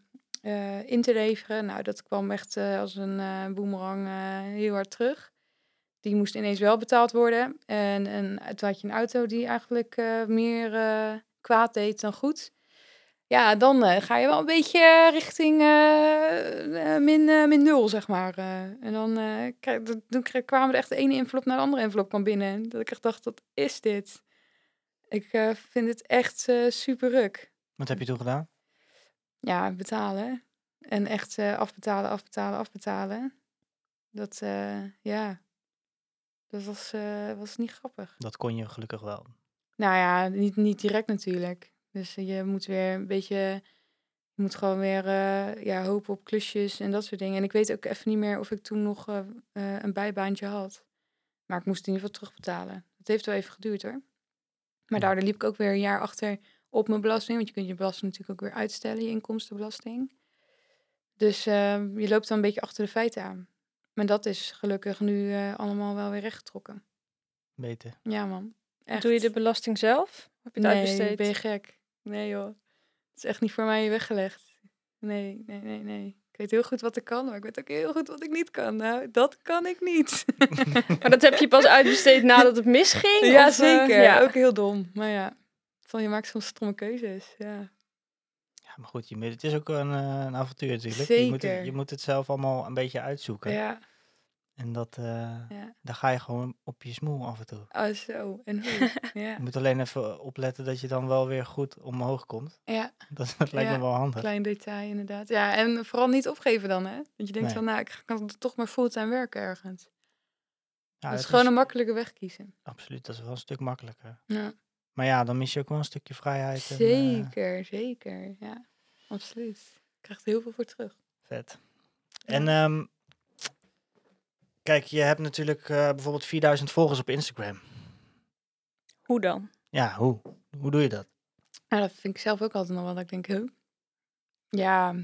eh, in te leveren. Nou, dat kwam echt eh, als een eh boemerang heel hard terug. Die moest ineens wel betaald worden. En, en toen had je een auto die eigenlijk meer kwaad deed dan goed. Ja, dan ga je wel een beetje richting min, min nul, zeg maar. en dan toen kwamen er echt de ene envelop naar de andere envelop kwam binnen. En Dat ik echt dacht, wat is dit? Ik vind het echt super ruk Wat heb je toen gedaan? Ja, betalen. En echt eh, afbetalen, afbetalen, afbetalen. Dat, eh, ja, dat was, eh, was niet grappig. Dat kon je gelukkig wel. Nou ja, niet, niet direct natuurlijk. Dus je moet weer een beetje, je moet gewoon weer ja, hopen op klusjes en dat soort dingen. En ik weet ook even niet meer of ik toen nog een bijbaantje had. Maar ik moest in ieder geval terugbetalen. Het heeft wel even geduurd hoor. Maar Ja. daardoor liep ik ook weer een jaar achter op mijn belasting. Want je kunt je belasting natuurlijk ook weer uitstellen, je inkomstenbelasting. Dus eh, je loopt dan een beetje achter de feiten aan. Maar dat is gelukkig nu eh, allemaal wel weer rechtgetrokken. Beter. Ja man. Echt. Doe je de belasting zelf? Heb je het Nee, uitbesteed? ben je gek? Nee joh. Het is echt niet voor mij weggelegd. Nee, nee, nee, nee. Ik weet heel goed wat ik kan, maar ik weet ook heel goed wat ik niet kan. Nou, dat kan ik niet. Maar dat heb je pas uitbesteed nadat het misging? ja, of, eh, zeker. ja. Ook heel dom. Maar ja, van je maakt soms stomme keuzes. Ja. Ja, maar goed, je, moet- het is ook een, eh, een avontuur natuurlijk. Je moet, het, Zeker. je moet het zelf allemaal een beetje uitzoeken. ja. En dat, eh, Ja. daar ga je gewoon op je smoel af en toe. Oh, zo. En hoe? ja. Je moet alleen even opletten dat je dan wel weer goed omhoog komt. ja, Dat, dat lijkt Ja, me wel handig. klein detail inderdaad. Ja, en vooral niet opgeven dan, hè? Dat je denkt Nee. van, nou, ik kan toch maar fulltime werken ergens. Ja, dat is gewoon een makkelijke weg kiezen. Absoluut, dat is wel een stuk makkelijker. Ja. Maar ja, dan mis je ook wel een stukje vrijheid. En, eh, Zeker, zeker. Ja, absoluut. Je krijgt er heel veel voor terug. vet. En ehm, kijk, je hebt natuurlijk eh, bijvoorbeeld 4000 volgers op Instagram. Hoe dan? Ja, hoe? Hoe doe je dat? Nou, dat vind ik zelf ook altijd nog wel. Dat ik denk? Ja,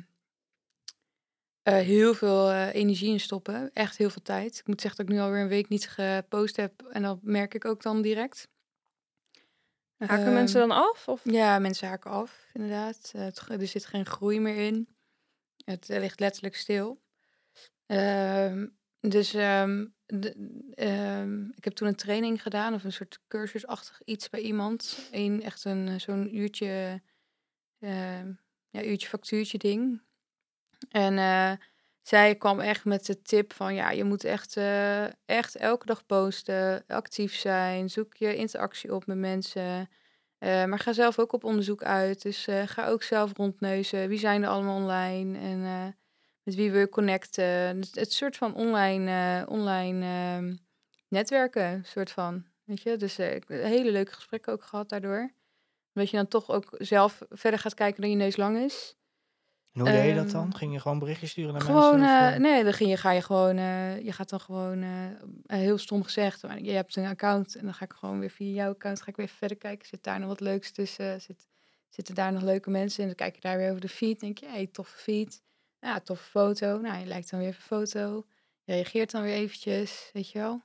eh, heel veel energie in stoppen. Echt heel veel tijd. Ik moet zeggen dat ik nu alweer een week niet gepost heb. En dat merk ik ook dan direct. Haken Ehm, mensen dan af? Of? Ja, mensen haken af, inderdaad. Eh, het, er zit geen groei meer in. Het eh, ligt letterlijk stil. Ehm, dus ehm, de- ehm, ik heb toen een training gedaan, of een soort cursusachtig iets bij iemand. Eén echt een eh, zo'n uurtje, ehm, ja, uurtje factuurtje ding. En zij kwam echt met de tip van, ja, je moet echt, eh, echt elke dag posten, actief zijn, zoek je interactie op met mensen. Eh, maar ga zelf ook op onderzoek uit. Dus eh, ga ook zelf rondneuzen. Wie zijn er allemaal online? En met wie wil je connecten? Dus het soort van online, online ehm, netwerken, soort van. Weet je? Dus ik hele leuke gesprekken ook gehad daardoor. Omdat je dan toch ook zelf verder gaat kijken dan je neus lang is. En hoe deed je dat dan? Ehm, Ging je gewoon berichtjes sturen naar Gewoon, mensen? of, eh, eh? nee, dan ging je, ga je gewoon, eh, je gaat dan gewoon, heel stom gezegd, maar je hebt een account en dan ga ik gewoon weer via jouw account, ga ik weer verder kijken, zit daar nog wat leuks tussen, zit, zitten daar nog leuke mensen en dan kijk je daar weer over de feed, denk je, hey, toffe feed, ja, toffe foto, nou, je lijkt dan weer even foto, je reageert dan weer eventjes, weet je wel.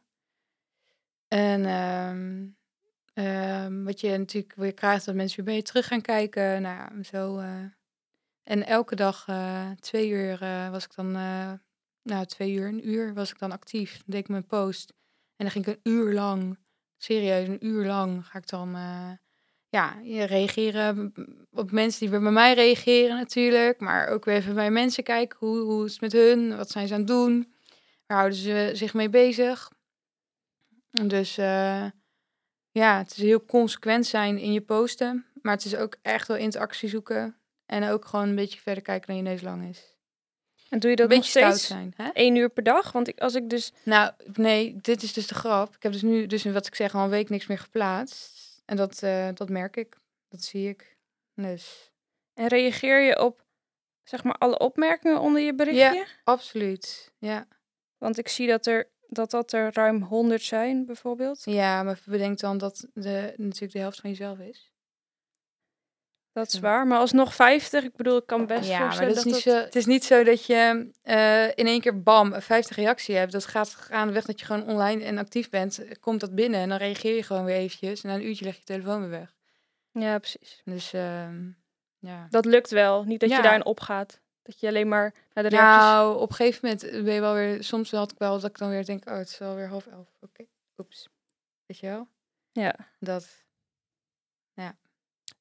En ehm, ehm, wat je natuurlijk weer krijgt, dat mensen weer bij je terug gaan kijken, nou ja, zo... en elke dag eh, twee uur eh, was ik dan, eh, nou twee uur, een uur was ik dan actief. Dan deed ik mijn post. En dan ging ik een uur lang, serieus, een uur lang ga ik dan, ja, reageren op mensen die weer bij mij reageren natuurlijk. Maar ook weer even bij mensen kijken, hoe, hoe is het met hun? Wat zijn ze aan het doen? Waar houden ze zich mee bezig? Dus ja, het is heel consequent zijn in je posten. Maar het is ook echt wel interactie zoeken. En ook gewoon een beetje verder kijken dan je neus lang is. En doe je dat nog beetje stout steeds zijn. Hè? één uur per dag? Want ik, als ik dus... Nou, nee, dit is dus de grap. Ik heb dus nu, dus wat ik zeg, al een week niks meer geplaatst. En dat, eh, dat merk ik. Dat zie ik. Dus En reageer je op, zeg maar, alle opmerkingen onder je berichtje? absoluut. Ja. Want ik zie dat er, dat, dat er ruim 100 zijn, bijvoorbeeld. ja, maar bedenk dan dat de, natuurlijk de helft van jezelf is. Dat is waar. Maar alsnog 50, ik bedoel, ik kan best Ja, maar voorstellen dat is niet dat zo, het is niet zo dat je eh, in één keer bam, 50 reactie hebt. Dat gaat gaandeweg dat je gewoon online en actief bent. Komt dat binnen en dan reageer je gewoon weer eventjes. En na een uurtje leg je telefoon weer weg. Ja, precies. Dus ehm, ja. Dat lukt wel. Niet dat Ja. je daarin opgaat. Dat je alleen maar naar de reacties... Nou, op een gegeven moment ben je wel weer... Soms had ik wel dat ik dan weer denk... Oh, het is alweer half elf. Oké, oeps. Weet je wel? Ja. Dat...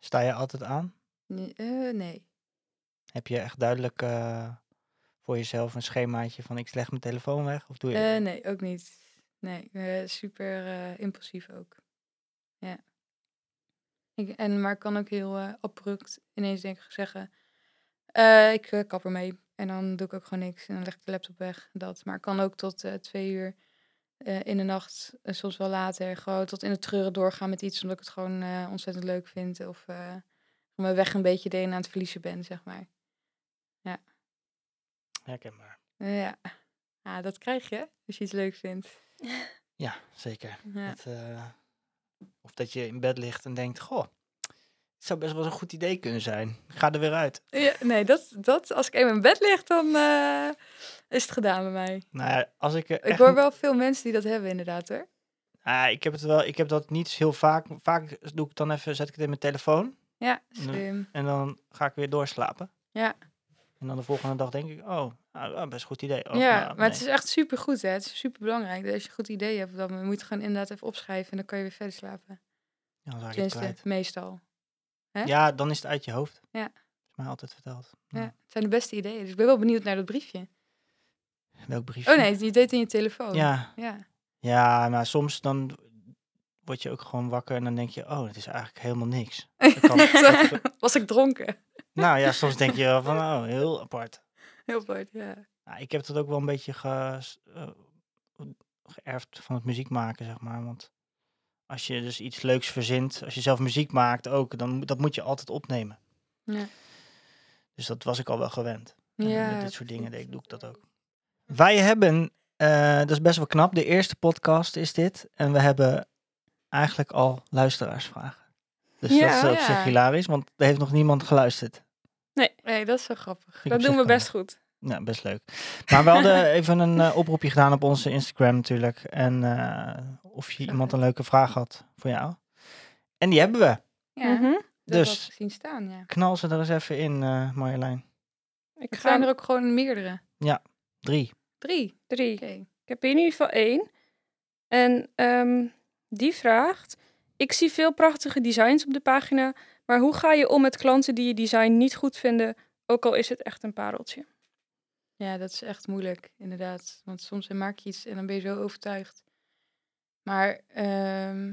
Sta je altijd aan? nee, eh, nee. Heb je echt duidelijk eh, voor jezelf een schemaatje van ik leg mijn telefoon weg? Of doe je Eh, nee, ook niet. Nee, super impulsief ook. Ja. Ik, en, maar ik kan ook heel abrupt ineens denk ik zeggen... ik kap ermee. En dan doe ik ook gewoon niks. En dan leg ik de laptop weg. Dat. Maar ik kan ook tot twee uur eh, in de nacht, en soms wel later... gewoon tot in de treuren doorgaan met iets... omdat ik het gewoon eh, ontzettend leuk vind. Of eh, mijn weg een beetje de een aan het verliezen ben, zeg maar. herkenbaar? Ja. ja, dat krijg je als je iets leuk vindt. Ja, zeker. Ja. Dat, eh, of dat je in bed ligt en denkt, goh, het zou best wel eens een goed idee kunnen zijn. Ga er weer uit. Ja, nee, dat, dat, als ik even in bed lig, dan eh, is het gedaan bij mij. Nou ja, als ik Ik hoor wel veel mensen die dat hebben, inderdaad hoor. Ah, ik heb het wel, ik heb dat niet heel vaak. Vaak doe ik dan even, zet ik het in mijn telefoon Ja, slim. en dan ga ik weer doorslapen. Ja, En dan de volgende dag denk ik, oh, nou, ah, best een goed idee. Oh, ja nou, maar het is echt super goed, hè. Het is super belangrijk. Als je een goed idee hebt, dan moet je het gewoon inderdaad even opschrijven en dan kan je weer verder slapen. Ja, dan raak je het Tenminste, kwijt. meestal. Hè? Ja, dan is het uit je hoofd. Ja. Is mij altijd verteld. Ja, het zijn de beste ideeën. Dus ik ben wel benieuwd naar dat briefje. Welk briefje? Oh nee, je deed het in je telefoon. Ja, Ja. ja, maar soms dan word je ook gewoon wakker en dan denk je, oh, het is eigenlijk helemaal niks. Dat kan- Was ik dronken? nou ja, soms denk je wel van, oh, heel apart. Heel apart, ja. Nou, ik heb dat ook wel een beetje ge, eh, geërfd van het muziek maken, zeg maar. Want als je dus iets leuks verzint, als je zelf muziek maakt ook, dan moet- dat moet je altijd opnemen. Ja. Dus dat was ik al wel gewend. En Ja, met dit soort dingen deed, doe ik dat ook. Wij hebben, eh, dat is best wel knap, de eerste podcast is dit. En we hebben eigenlijk al luisteraarsvragen. Dus dat Ja, is op ja. zich hilarisch, want er heeft nog niemand geluisterd. Nee, dat is zo grappig. Vind ik Dat op doen we best goed. Ja, best leuk. Maar we hadden even een eh, oproepje gedaan op onze Instagram natuurlijk. En eh, of je iemand een leuke vraag had voor jou. En die hebben we. Ja, Mhm. Dus- zien staan, ja. Knal ze er eens even in, eh Marjolein. Ik ga zijn er ook gewoon meerdere. Drie. Drie. drie. Oké. Ik heb hier in ieder geval één. En ehm, die vraagt: Ik zie veel prachtige designs op de pagina, maar hoe ga je om met klanten die je design niet goed vinden, ook al is het echt een pareltje? Ja, dat is echt moeilijk, inderdaad. Want soms maak je iets en dan ben je zo overtuigd. Maar ehm,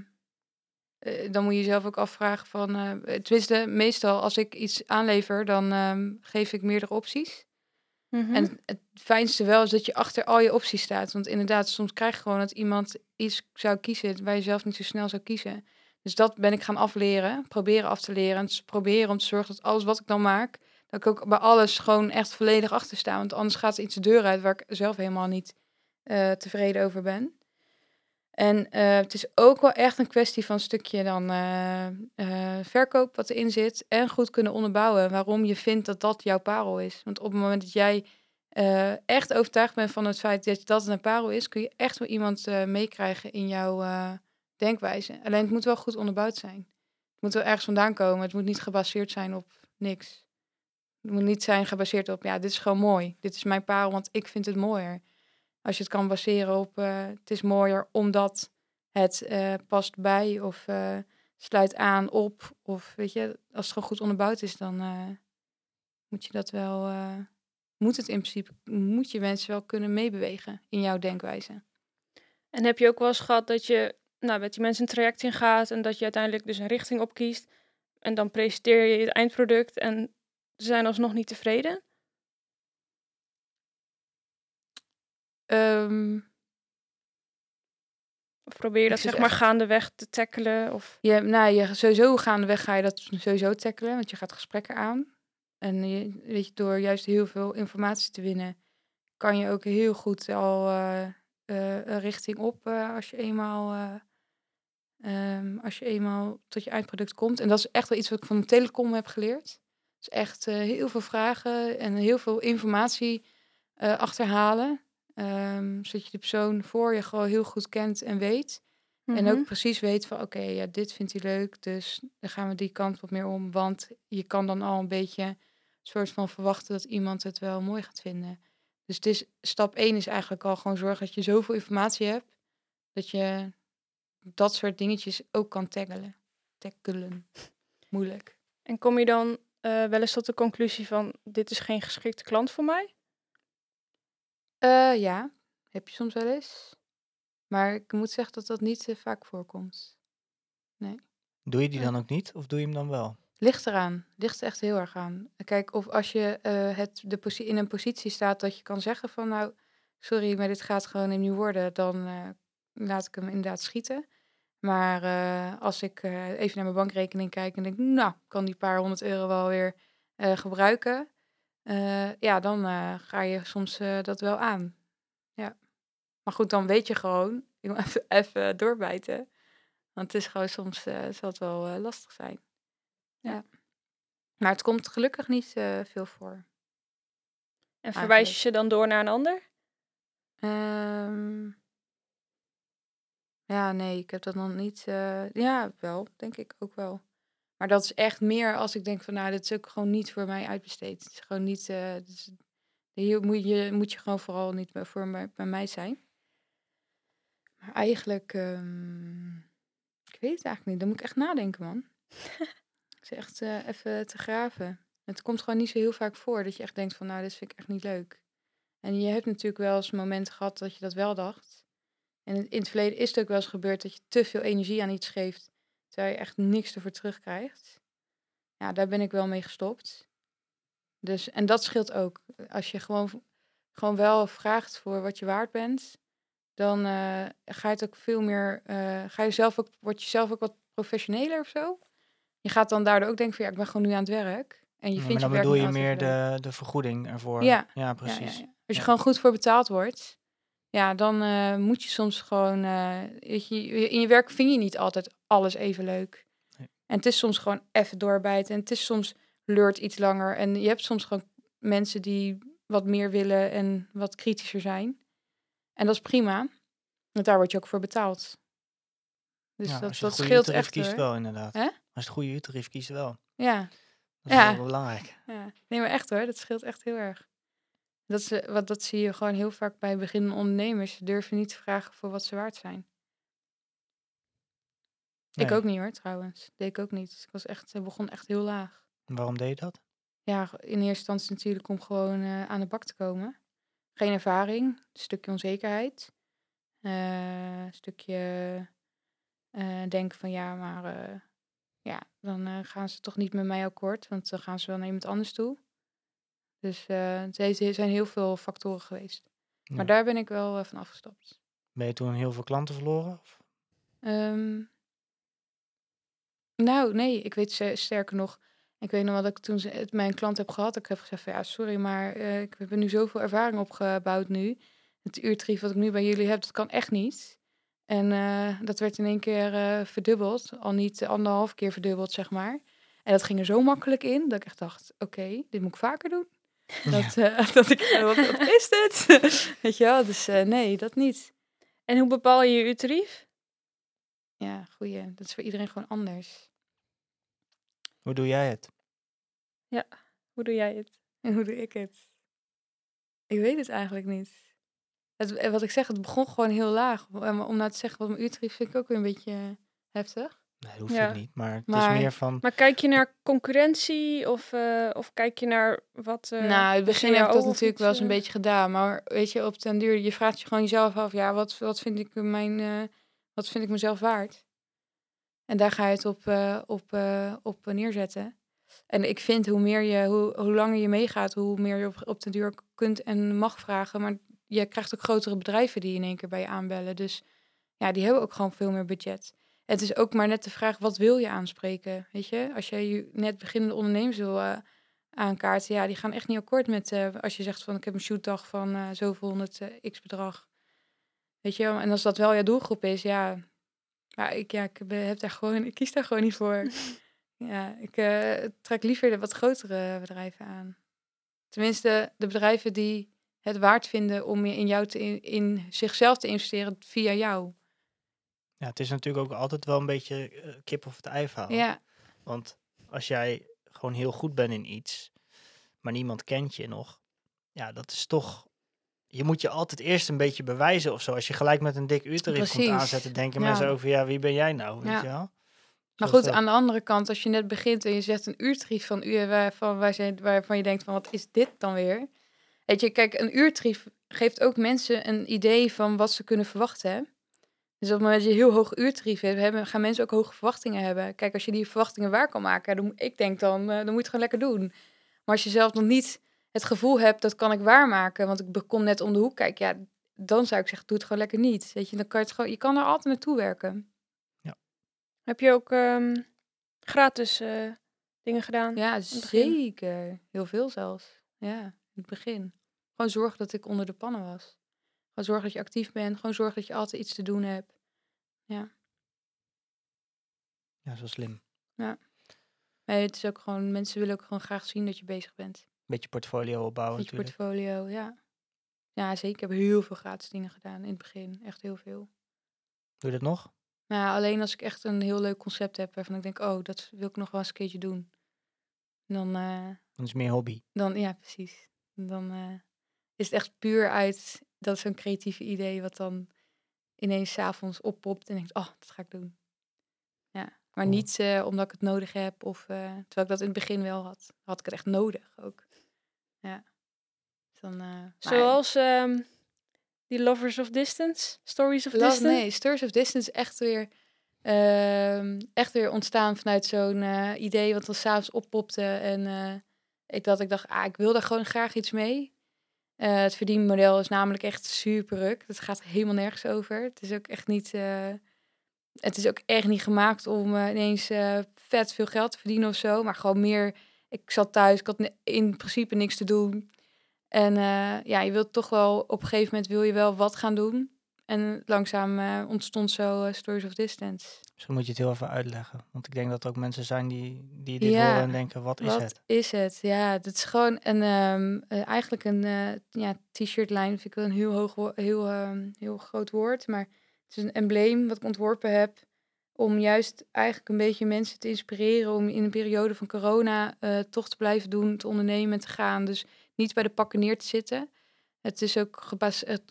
eh, dan moet je jezelf ook afvragen van... eh tenminste, meestal als ik iets aanlever, dan ehm, geef ik meerdere opties. Mhm. En het, het fijnste wel is dat je achter al je opties staat. Want inderdaad, soms krijg je gewoon dat iemand iets zou kiezen waar je zelf niet zo snel zou kiezen. Dus dat ben ik gaan afleren, proberen af te leren. En dus proberen om te zorgen dat alles wat ik dan maak, dat ik ook bij alles gewoon echt volledig achter sta. Want anders gaat er iets de deur uit waar ik zelf helemaal niet eh, tevreden over ben. En eh, het is ook wel echt een kwestie van een stukje dan eh, verkoop wat erin zit. En goed kunnen onderbouwen waarom je vindt dat dat jouw parel is. Want op het moment dat jij echt overtuigd bent van het feit dat dat een parel is, kun je echt wel iemand meekrijgen in jouw denkwijze. Alleen het moet wel goed onderbouwd zijn. Het moet wel ergens vandaan komen. Het moet niet gebaseerd zijn op niks. Het moet niet zijn gebaseerd op, ja, dit is gewoon mooi. Dit is mijn parel, want ik vind het mooier. Als je het kan baseren op, eh, het is mooier omdat het eh, past bij of eh, sluit aan op. Of weet je, als het gewoon goed onderbouwd is, dan moet je dat wel, moet het in principe, moet je mensen wel kunnen meebewegen in jouw denkwijze. En heb je ook wel eens gehad dat je nou, met die mensen een traject ingaat en dat je uiteindelijk dus een richting opkiest en dan presenteer je het eindproduct en ze zijn alsnog niet tevreden? Ehm, Of probeer je dat zeg maar echt- gaandeweg te tackelen? Of... je, nou, je, sowieso gaandeweg ga je dat sowieso tackelen, want je gaat gesprekken aan. En je, weet je, door juist heel veel informatie te winnen, kan je ook heel goed al eh, eh, richting op eh, als je eenmaal eh, ehm, als je eenmaal tot je eindproduct komt. En dat is echt wel iets wat ik van de telecom heb geleerd. Dus echt eh, heel veel vragen en heel veel informatie eh, achterhalen. Ehm, zodat je de persoon voor je gewoon heel goed kent en weet. En Mhm. ook precies weet van, oké, ja, dit vindt hij leuk, dus dan gaan we die kant wat meer om. Want je kan dan al een beetje een soort van verwachten dat iemand het wel mooi gaat vinden. Dus het is, stap 1 is eigenlijk al gewoon zorgen dat je zoveel informatie hebt, dat je dat soort dingetjes ook kan tackelen. Tackelen. Moeilijk. En kom je dan eh, wel eens tot de conclusie van dit is geen geschikte klant voor mij? Eh, ja, heb je soms wel eens. Maar ik moet zeggen dat dat niet eh, vaak voorkomt. Doe je die Ja. dan ook niet? Of doe je hem dan wel? Ligt eraan. Ligt er echt heel erg aan. Kijk, of als je eh, het de in een positie staat dat je kan zeggen van nou, sorry, maar dit gaat gewoon niet worden, dan eh, laat ik hem inderdaad schieten. Maar eh, als ik eh, even naar mijn bankrekening kijk en denk, nou, kan die paar honderd euro wel weer eh, gebruiken. ja, dan ga je soms dat wel aan. Ja. Maar goed, dan weet je gewoon, ik moet even, even doorbijten. Want het is gewoon soms, zal het wel lastig zijn. Ja. Maar het komt gelukkig niet veel voor. En verwijs je ze dan door naar een ander? Ehm, ja, nee, ik heb dat nog niet. eh, ja, wel, denk ik ook wel. Maar dat is echt meer als ik denk van, nou, dit is ook gewoon niet voor mij uitbesteed. Het is gewoon niet. eh, dit is- hier moet je, moet je gewoon vooral niet bij, voor mij, bij mij zijn. Maar eigenlijk, ehm, ik weet het eigenlijk niet. Dan moet ik echt nadenken, man. Het is echt eh, even te graven. Het komt gewoon niet zo heel vaak voor dat je echt denkt van, nou, dit vind ik echt niet leuk. En je hebt natuurlijk wel eens momenten gehad dat je dat wel dacht. En in- het verleden is het ook wel eens gebeurd dat je te veel energie aan iets geeft, terwijl je echt niks ervoor terugkrijgt. Ja, daar ben ik wel mee gestopt. Dus, en dat scheelt ook. Als je gewoon, gewoon wel vraagt voor wat je waard bent, dan eh, ga je het ook veel meer, eh, ga je zelf ook, word je zelf ook wat professioneler of zo. Je gaat dan daardoor ook denken van ja, ik ben gewoon nu aan het werk. En je Ja, vindt maar dan je bedoel je meer de, de vergoeding ervoor. Ja. ja precies. ja. Als je gewoon goed voor betaald wordt, ja, dan eh, moet je soms gewoon, eh, weet je, in je werk vind je niet altijd alles even leuk. Nee. En het is soms gewoon even doorbijten. En het is soms leurt iets langer. En je hebt soms gewoon mensen die wat meer willen en wat kritischer zijn. En dat is prima. Want daar word je ook voor betaald. Dus Ja, dat, als je dat het goede scheelt echt kiest wel, inderdaad. Hè? Als je het goede uurtarief kiest wel. Ja, Dat is Ja. wel belangrijk. Ja, nee, maar echt hoor, dat scheelt echt heel erg. Dat, eh, wat, dat zie je gewoon heel vaak bij beginnende ondernemers. Ze durven niet te vragen voor wat ze waard zijn. Ik ook niet hoor, trouwens. Deed ik ook niet. Ik was echt, eh, begon echt heel laag. En Waarom deed je dat? Ja, in eerste instantie natuurlijk om gewoon eh, aan de bak te komen. Geen ervaring, een stukje onzekerheid. eh, een stukje eh, denken van ja, maar eh, ja, dan eh, gaan ze toch niet met mij akkoord, want dan gaan ze wel naar iemand anders toe. Dus eh, heeft- er zijn heel veel factoren geweest. Ja. Maar daar ben ik wel eh, van afgestapt. Ben je toen heel veel klanten verloren? Of? Ehm, nou, nee, ik weet ze- sterker nog. Ik weet nog wat ik toen het mijn klant heb gehad. Ik heb gezegd van ja, sorry, maar eh, ik heb nu zoveel ervaring opgebouwd nu. Het uurtarief wat ik nu bij jullie heb, dat kan echt niet. En eh, dat werd in één keer eh, verdubbeld. Al niet anderhalf keer verdubbeld, zeg maar. En dat ging er zo makkelijk in dat ik echt dacht, oké, dit moet ik vaker doen. Dat, eh, dat ik, wat, wat is dit? Weet je wel, dus eh, nee, dat niet. En hoe bepaal je je uurtarief? Ja, goeie. Dat is voor iedereen gewoon anders. Hoe doe jij het? Hoe doe jij het? En hoe doe ik het? Ik weet het eigenlijk niet. Het, eh, wat ik zeg, het begon gewoon heel laag. Om nou te zeggen wat mijn uurtarief vind ik ook weer een beetje heftig. Nee, dat hoeft Ja. het niet. Maar het Maar- is meer van... Maar kijk je naar concurrentie of, eh, of kijk je naar wat... eh, nou, in het begin in heb ik dat natuurlijk wel eens een beetje gedaan. Maar weet je, op den duur, je vraagt je gewoon jezelf af, ja, wat, wat vind ik mijn, eh, wat vind ik mezelf waard? En daar ga je het op, eh, op, eh, op neerzetten. En ik vind hoe meer je, hoe, hoe langer je meegaat, hoe meer je op, op den duur kunt en mag vragen. Maar je krijgt ook grotere bedrijven die in één keer bij je aanbellen. Dus ja, die hebben ook gewoon veel meer budget. Het is ook maar net de vraag, wat wil je aanspreken? Weet je, als je je net beginnende ondernemers wil eh, aankaarten, ja, die gaan echt niet akkoord met eh, als je zegt van ik heb een shootdag van eh, zoveel honderd x bedrag. Weet je, en als dat wel je doelgroep is, ja, ja ik, ja, ik heb daar gewoon, ik kies daar gewoon niet voor. ja, ik trek liever de wat grotere bedrijven aan. Tenminste, de bedrijven die het waard vinden om in jou te in, in zichzelf te investeren via jou. Ja, het is natuurlijk ook altijd wel een beetje eh, kip of het ei verhaal. Ja, Want als jij gewoon heel goed bent in iets, maar niemand kent je nog, ja, dat is toch. Je moet je altijd eerst een beetje bewijzen of zo. Als je gelijk met een dik uurtarief komt aanzetten, denken Ja. mensen over, ja, wie ben jij nou? Weet Ja. je wel? Maar Zoals goed, dat. aan de andere kant, als je net begint en je zegt een uurtarief van uur waarvan, je denkt van wat is dit dan weer? Weet je, kijk, een uurtarief geeft ook mensen een idee van wat ze kunnen verwachten. Dus op het moment dat je heel hoog uurtarief hebt, hebben, gaan mensen ook hoge verwachtingen hebben. Kijk, als je die verwachtingen waar kan maken, dan, ik denk dan, eh, dan moet je het gewoon lekker doen. Maar als je zelf nog niet het gevoel hebt, dat kan ik waarmaken, want ik kom net om de hoek kijken, ja, dan zou ik zeggen, doe het gewoon lekker niet. Weet je, dan kan je het gewoon, je kan er altijd naartoe werken. Heb je ook ehm, gratis eh, dingen gedaan? Ja, zeker. Heel veel zelfs. Ja, in het begin. Gewoon zorgen dat ik onder de pannen was. Gewoon zorgen dat je actief bent. Gewoon zorgen dat je altijd iets te doen hebt. Ja, zo slim. Maar het is ook gewoon, mensen willen ook gewoon graag zien dat je bezig bent. Beetje portfolio opbouwen Met je natuurlijk. portfolio, ja. Ja, zeker. Ik heb heel veel gratis dingen gedaan in het begin. Echt heel veel. Doe je dat nog? Maar alleen als ik echt een heel leuk concept heb waarvan ik denk, oh, dat wil ik nog wel eens een keertje doen. Dan, eh, Dan is het meer hobby. Dan, ja, precies. Dan eh, is het echt puur uit dat zo'n creatieve idee wat dan ineens 's avonds oppopt en denkt, oh, dat ga ik doen. Ja, maar Cool. niet eh, omdat ik het nodig heb of eh, terwijl ik dat in het begin wel had. Had ik het echt nodig ook. Ja. Dus Dan, eh, maar- Zoals ehm, die Lovers of Distance, Stories of Love, Distance. nee, Stories of Distance is echt weer, ehm, echt weer ontstaan vanuit zo'n eh, idee wat dan s'avonds oppopte. En eh, ik, dat ik dacht, ah, ik wil daar gewoon graag iets mee. Eh, het verdienmodel is namelijk echt super ruk. Het gaat helemaal nergens over. Het is ook echt niet, eh, het is ook echt niet gemaakt om eh, ineens vet veel geld te verdienen of zo. Maar gewoon meer, ik zat thuis, ik had in principe niks te doen. En ja, je wilt toch wel, op een gegeven moment wil je wel wat gaan doen. En langzaam eh, ontstond zo eh, Stories of Distance. Misschien moet je het heel even uitleggen. Want ik denk dat er ook mensen zijn die, die dit Ja, horen en denken, wat is Wat het? is het? Ja, het is gewoon een, ehm, eh, eigenlijk een ja, t-shirtlijn. Vind ik wel een heel, hoog, heel, ehm, heel groot woord. Maar het is een embleem wat ik ontworpen heb. Om juist eigenlijk een beetje mensen te inspireren. Om in een periode van corona toch te blijven doen, te ondernemen, te gaan. Dus niet bij de pakken neer te zitten. Het is ook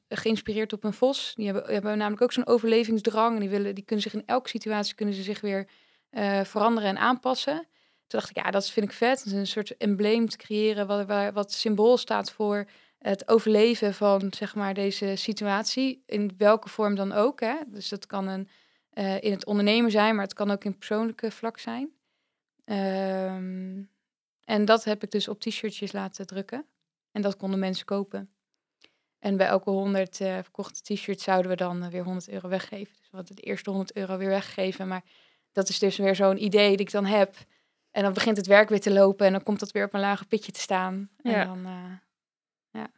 geïnspireerd op een vos. Die hebben, hebben namelijk ook zo'n overlevingsdrang. En die, willen, die kunnen zich in elke situatie kunnen ze zich weer eh, veranderen en aanpassen. Toen dacht ik, ja, dat vind ik vet. Een soort embleem te creëren wat, wat symbool staat voor het overleven van zeg maar, deze situatie. In welke vorm dan ook. Hè? Dus dat kan een, eh, in het ondernemen zijn, maar het kan ook in persoonlijke vlak zijn. Ehm, en dat heb ik dus op t-shirtjes laten drukken. En dat konden mensen kopen. En bij elke 100 eh, verkochte t-shirts zouden we dan eh, weer 100 euro weggeven. Dus we hadden de eerste 100 euro weer weggegeven. Maar dat is dus weer zo'n idee dat ik dan heb. En dan begint het werk weer te lopen en dan komt dat weer op een lager pitje te staan. En Ja. dan, eh, ja.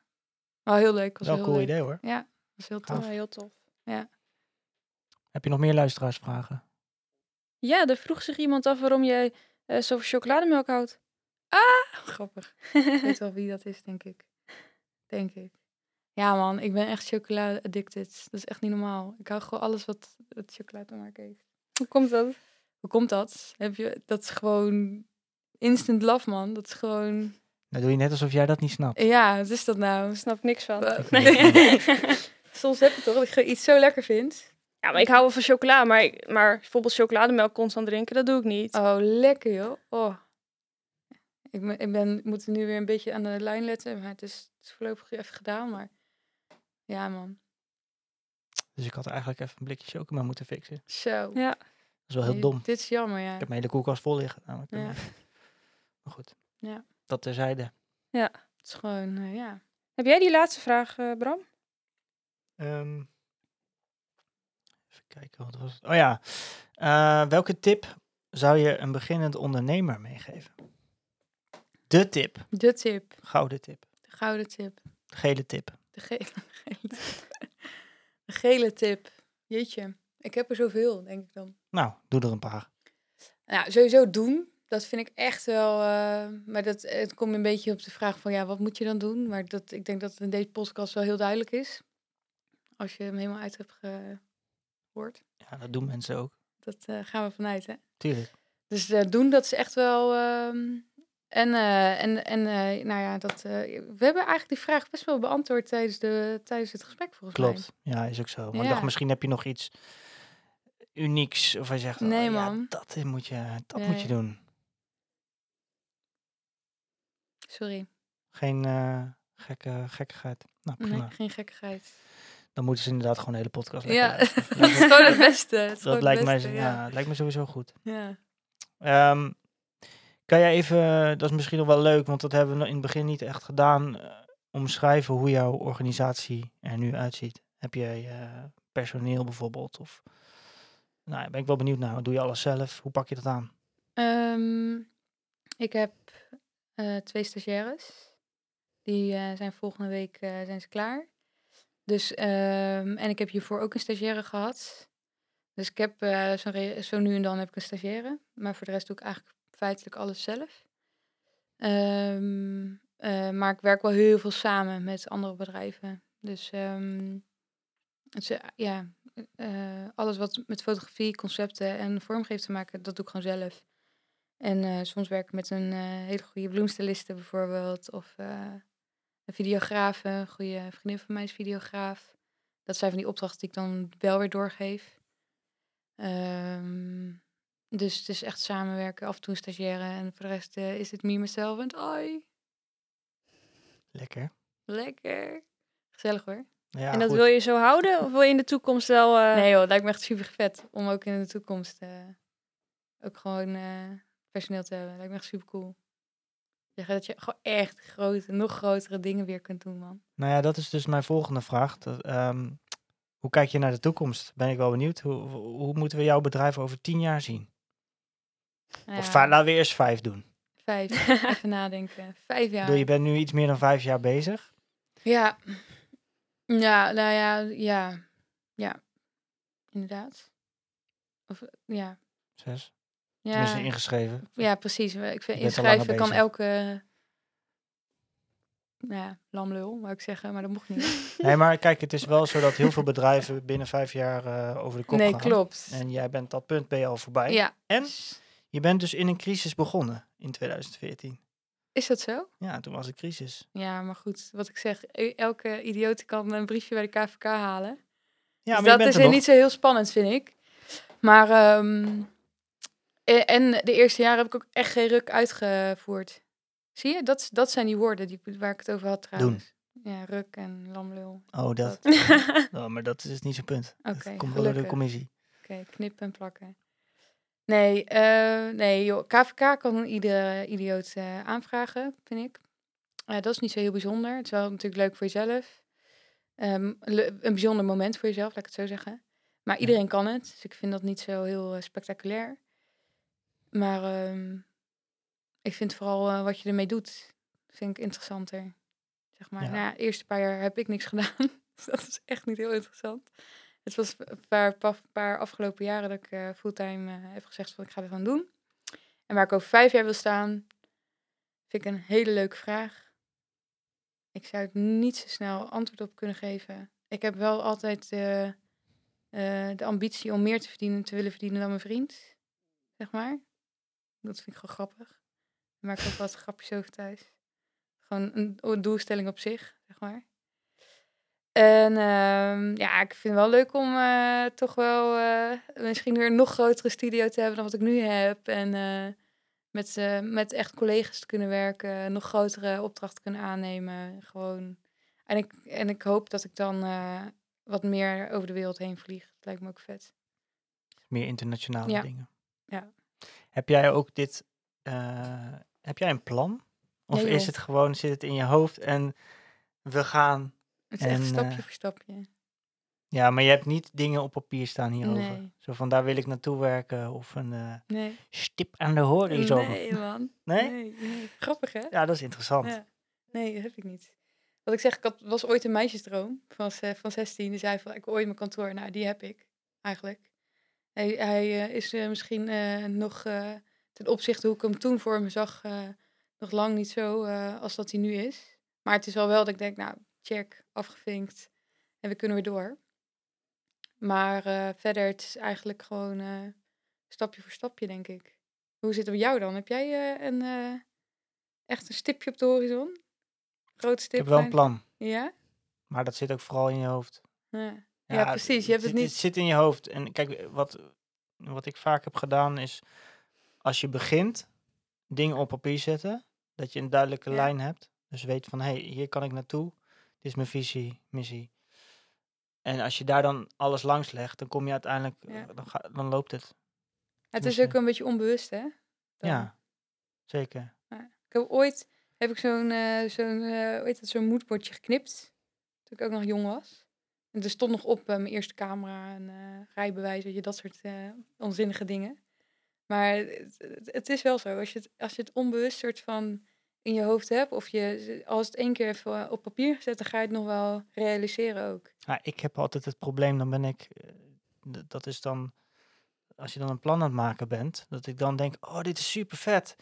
Wel heel leuk. Was Wel een cool leuk. idee hoor. Ja, was heel tof. Ja, heel tof. Heb je nog meer luisteraarsvragen? Ja, er vroeg zich iemand af waarom jij eh zoveel chocolademelk houdt. Grappig. Ik weet wel wie dat is, denk ik. Denk ik. Ja man, ik ben echt chocolade addicted. Dat is echt niet normaal. Ik hou gewoon alles wat het chocolade te maken heeft. Hoe komt dat? Hoe komt dat? Heb je, dat is gewoon instant love man. Dat is gewoon, Dan doe je net alsof jij dat niet snapt. ja, wat is dat nou? Daar snap ik niks van. Nee. Soms heb je toch dat je iets zo lekker vindt. ja, maar ik hou wel van chocola, maar, ik- maar bijvoorbeeld chocolademelk constant drinken, dat doe ik niet. Oh, lekker joh. Oh. Ik, ben, ik ben, moet nu weer een beetje aan de lijn letten. Maar het is, het is voorlopig even gedaan. Maar ja man. Dus ik had eigenlijk even een blikje chocomel moeten fixen. Zo. Ja. Dat is wel heel dom. Dit is jammer, ja. Ik heb mijn hele koelkast vol liggen namelijk. Ja. Maar goed. Ja. Dat terzijde. Het is gewoon, eh, ja. Heb jij die laatste vraag, eh, Bram? Ehm, even kijken, wat was het? Oh ja. Eh, welke tip zou je een beginnend ondernemer meegeven? De tip. De tip. Gouden tip. De gouden tip. De gele tip. De gele, gele tip. De gele tip. Jeetje. Ik heb er zoveel, denk ik dan. Nou, doe er een paar. Nou, sowieso doen. Dat vind ik echt wel. eh, maar dat, het komt een beetje op de vraag van ja, wat moet je dan doen? Maar dat, ik denk dat het in deze podcast wel heel duidelijk is. Als je hem helemaal uit hebt gehoord. Ja, dat doen mensen ook. Dat eh, gaan we vanuit, hè? Tuurlijk. Dus eh, doen, dat is echt wel. ehm, en eh, en, en eh, nou ja, dat, eh, we hebben eigenlijk die vraag best wel beantwoord tijdens, de, tijdens het gesprek, volgens mij. Klopt. Ja, is ook zo. Maar ik dacht, misschien heb je nog iets unieks. Of hij zegt, oh, Nee, ja, man. dat moet je, dat moet je doen. Sorry. Geen gekke, gekkigheid. Nou, prima. Nee, geen gekkigheid. Dan moeten ze inderdaad gewoon de hele podcast Ja, dat is gewoon het beste. Het Dat lijkt mij, ja. lijkt me sowieso goed. ja. Ehm, kan jij even, dat is misschien nog wel leuk, want dat hebben we in het begin niet echt gedaan, eh, omschrijven hoe jouw organisatie er nu uitziet? Heb jij eh, personeel bijvoorbeeld? Of, nou, ben ik wel benieuwd naar. Doe je alles zelf? Hoe pak je dat aan? Ehm, ik heb eh, twee stagiaires. Die eh, zijn volgende week eh, zijn ze klaar. Dus, ehm, en ik heb hiervoor ook een stagiaire gehad. Dus ik heb eh, zo, zo nu en dan heb ik een stagiaire. Maar voor de rest doe ik eigenlijk feitelijk alles zelf. Ehm, eh, maar ik werk wel heel veel samen met andere bedrijven. Dus ehm, het eh, ja, eh, alles wat met fotografie, concepten en vormgeven te maken, dat doe ik gewoon zelf. En soms werk ik met een hele goede bloemstyliste bijvoorbeeld. Of een videograaf, een goede vriendin van mij is videograaf. Dat zijn van die opdrachten die ik dan wel weer doorgeef. Ehm, dus het is echt samenwerken, af en toe stagiaire. En voor de rest eh, is het me, mezelf en I. Lekker. Lekker. Gezellig hoor. Ja, en dat goed. wil je zo houden? Of wil je in de toekomst wel... eh, Nee joh, het lijkt me echt super vet om ook in de toekomst eh, ook gewoon eh, personeel te hebben. Lijkt me echt super cool. Zeggen dat je gewoon echt grote, nog grotere dingen weer kunt doen, man. Nou ja, dat is dus mijn volgende vraag. Dat, ehm, hoe kijk je naar de toekomst? Ben ik wel benieuwd. Hoe, hoe, hoe moeten we jouw bedrijf over tien jaar zien? Of laten we eerst vijf doen. vijf. Even nadenken. Vijf jaar. bedoel, je bent nu iets meer dan vijf jaar bezig. Ja. Ja, nou ja, ja. Ja. Inderdaad. Of, ja. Zes. Ja, Tenminste ingeschreven. ja, precies. Ik vind inschrijven kan elke... Nou ja, lamlul, wou ik zeggen, maar dat mocht niet. Nee, maar kijk, het is wel zo dat heel veel bedrijven binnen vijf jaar eh, over de kop nee, gaan. klopt. En jij bent dat punt ben je al voorbij. Ja. En je bent dus in een crisis begonnen in 2014. Is dat zo? Ja, toen was het crisis. Ja, maar goed, wat ik zeg, e- elke idioot kan een briefje bij de KVK halen. Ja, Dus maar dat is niet zo heel spannend, vind ik. Maar, ehm, e- en de eerste jaren heb ik ook echt geen ruk uitgevoerd. Zie je, dat, dat zijn die woorden die, waar ik het over had trouwens. Ja, ruk en lamlul. Oh, dat. oh, maar dat is niet zo'n punt. Oké, dat komt wel door de gelukkig. commissie. Oké, knippen en plakken. Nee, eh, nee joh. KVK kan iedere idioot eh, aanvragen, vind ik. Eh, dat is niet zo heel bijzonder. Het is wel natuurlijk leuk voor jezelf. Ehm, een bijzonder moment voor jezelf, laat ik het zo zeggen. Maar iedereen kan het, dus ik vind dat niet zo heel eh, spectaculair. Maar ehm, ik vind vooral eh, wat je ermee doet, vind ik interessanter. Zeg maar, Ja. nou, ja, de eerste paar jaar heb ik niks gedaan. dus dat is echt niet heel interessant. Het was een paar, pa- paar afgelopen jaren dat ik eh, fulltime eh, heb gezegd van ik ga gaan doen. En waar ik over vijf jaar wil staan, vind ik een hele leuke vraag. Ik zou het niet zo snel antwoord op kunnen geven. Ik heb wel altijd eh, eh, de ambitie om meer te verdienen, te willen verdienen dan mijn vriend. Zeg maar. Dat vind ik gewoon grappig. Daar maak ik ook wat grapjes over thuis. Gewoon een doelstelling op zich, zeg maar. En ehm, ja, ik vind het wel leuk om eh, toch wel eh, misschien weer een nog grotere studio te hebben dan wat ik nu heb. En eh, met, met echt collega's te kunnen werken, nog grotere opdrachten kunnen aannemen. Gewoon. En ik, en ik hoop dat ik dan wat meer over de wereld heen vlieg. Dat lijkt me ook vet. Meer internationale Ja. dingen. Ja. Heb jij ook dit... heb jij een plan? Of Nee, is het gewoon, zit het in je hoofd en we gaan... Het is echt En, stapje eh, voor stapje. Ja, maar je hebt niet dingen op papier staan hierover. Nee. Zo van, daar wil ik naartoe werken of een eh, Nee. stip aan de horizon. Nee, man. Nee? Nee, nee. Grappig, hè? Ja, dat is interessant. Ja. Nee, dat heb ik niet. Wat ik zeg, ik had, was ooit een meisjesdroom van, van 16. Die zei van, ik wil ooit mijn kantoor. Nou, die heb ik eigenlijk. Hij, hij eh, is misschien nog ten opzichte hoe ik hem toen voor me zag, nog lang niet zo als dat hij nu is. Maar het is wel wel dat ik denk, nou, check, afgevinkt. En we kunnen weer door. Maar eh, verder, het is eigenlijk gewoon eh, stapje voor stapje, denk ik. Hoe zit het bij jou dan? Heb jij eh, een, echt een stipje op de horizon? Grote stip? Ik heb wel een plan, Ja? maar dat zit ook vooral in je hoofd. Ja, ja precies. Je hebt het zit, niet... Het zit in je hoofd. En kijk, wat, wat ik vaak heb gedaan is, als je begint, dingen op papier zetten, dat je een duidelijke Ja. lijn hebt. Dus weet van, hé, hey, hier kan ik naartoe. Dit is mijn visie, missie. En als je daar dan alles langs legt, dan kom je uiteindelijk, Ja. eh, dan, ga, dan loopt het. Het is tenminste- ook een beetje onbewust, hè? Dan. Ja, zeker. Ik heb ooit heb ik zo'n eh zo'n eh, heet dat, zo'n geknipt. Toen ik ook nog jong was. En er stond nog op eh, mijn eerste camera en eh, rijbewijs, weet je, dat soort eh, onzinnige dingen. Maar het, het- het is wel zo. Als je, het, als je het onbewust soort van in je hoofd hebt, of je, als het één keer even op papier gezet, dan ga je het nog wel realiseren ook. Ja, ik heb altijd het probleem, dan ben ik, eh, dat is dan, als je dan een plan aan het maken bent, dat ik dan denk, oh, dit is super vet.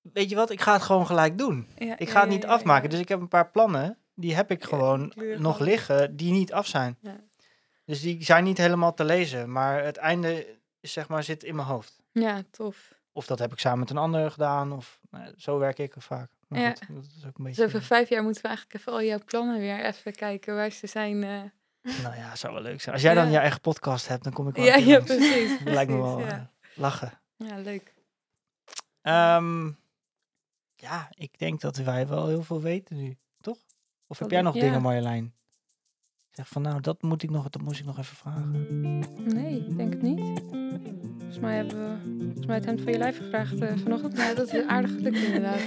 Weet je wat, ik ga het gewoon gelijk doen. Ja, Ik ja, ga het niet ja, afmaken. Dus ik heb een paar plannen, die heb ik gewoon nog liggen, die niet af zijn. Dus die zijn niet helemaal te lezen, maar het einde is, zeg maar, zit in mijn hoofd. Ja, tof. Of dat heb ik samen met een ander gedaan, of nou, zo werk ik vaak. Maar Ja. goed, dat is ook een Dus beetje, over vijf jaar moeten we eigenlijk even al jouw plannen weer even kijken waar ze zijn. eh. nou ja, zou wel leuk zijn. Als jij dan Ja. je eigen podcast hebt, dan kom ik wel Ja, ja, precies. Dat lijkt me wel eh, lachen. Ja, leuk. Ehm, ja, ik denk dat wij wel heel veel weten nu, toch? Of heb jij nog ja. dingen, Marjolein? Zeg van nou, dat moet ik nog, dat moest ik nog even vragen. Nee, ik denk het niet. Volgens mij hebben we volgens mij het hemd van je lijf gevraagd eh, vanochtend. Ja, dat is aardig gelukt inderdaad.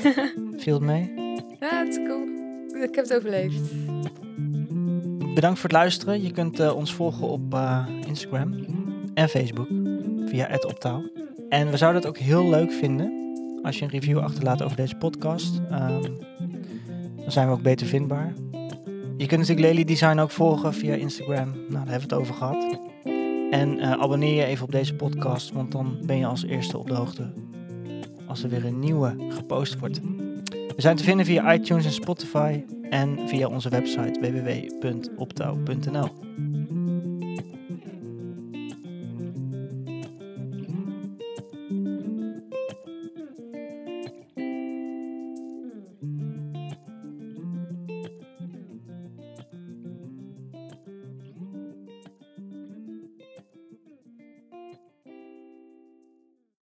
Viel het mee? ja, het is cool. Ik heb het overleefd. Bedankt voor het luisteren. Je kunt eh, ons volgen op eh, Instagram en Facebook via @optaal. En we zouden het ook heel leuk vinden als je een review achterlaat over deze podcast. Ehm, dan zijn we ook beter vindbaar. Je kunt natuurlijk Lely Design ook volgen via Instagram. Nou, daar hebben we het over gehad. En eh, abonneer je even op deze podcast, want dan ben je als eerste op de hoogte als er weer een nieuwe gepost wordt. We zijn te vinden via iTunes en Spotify en via onze website www.optouw.nl.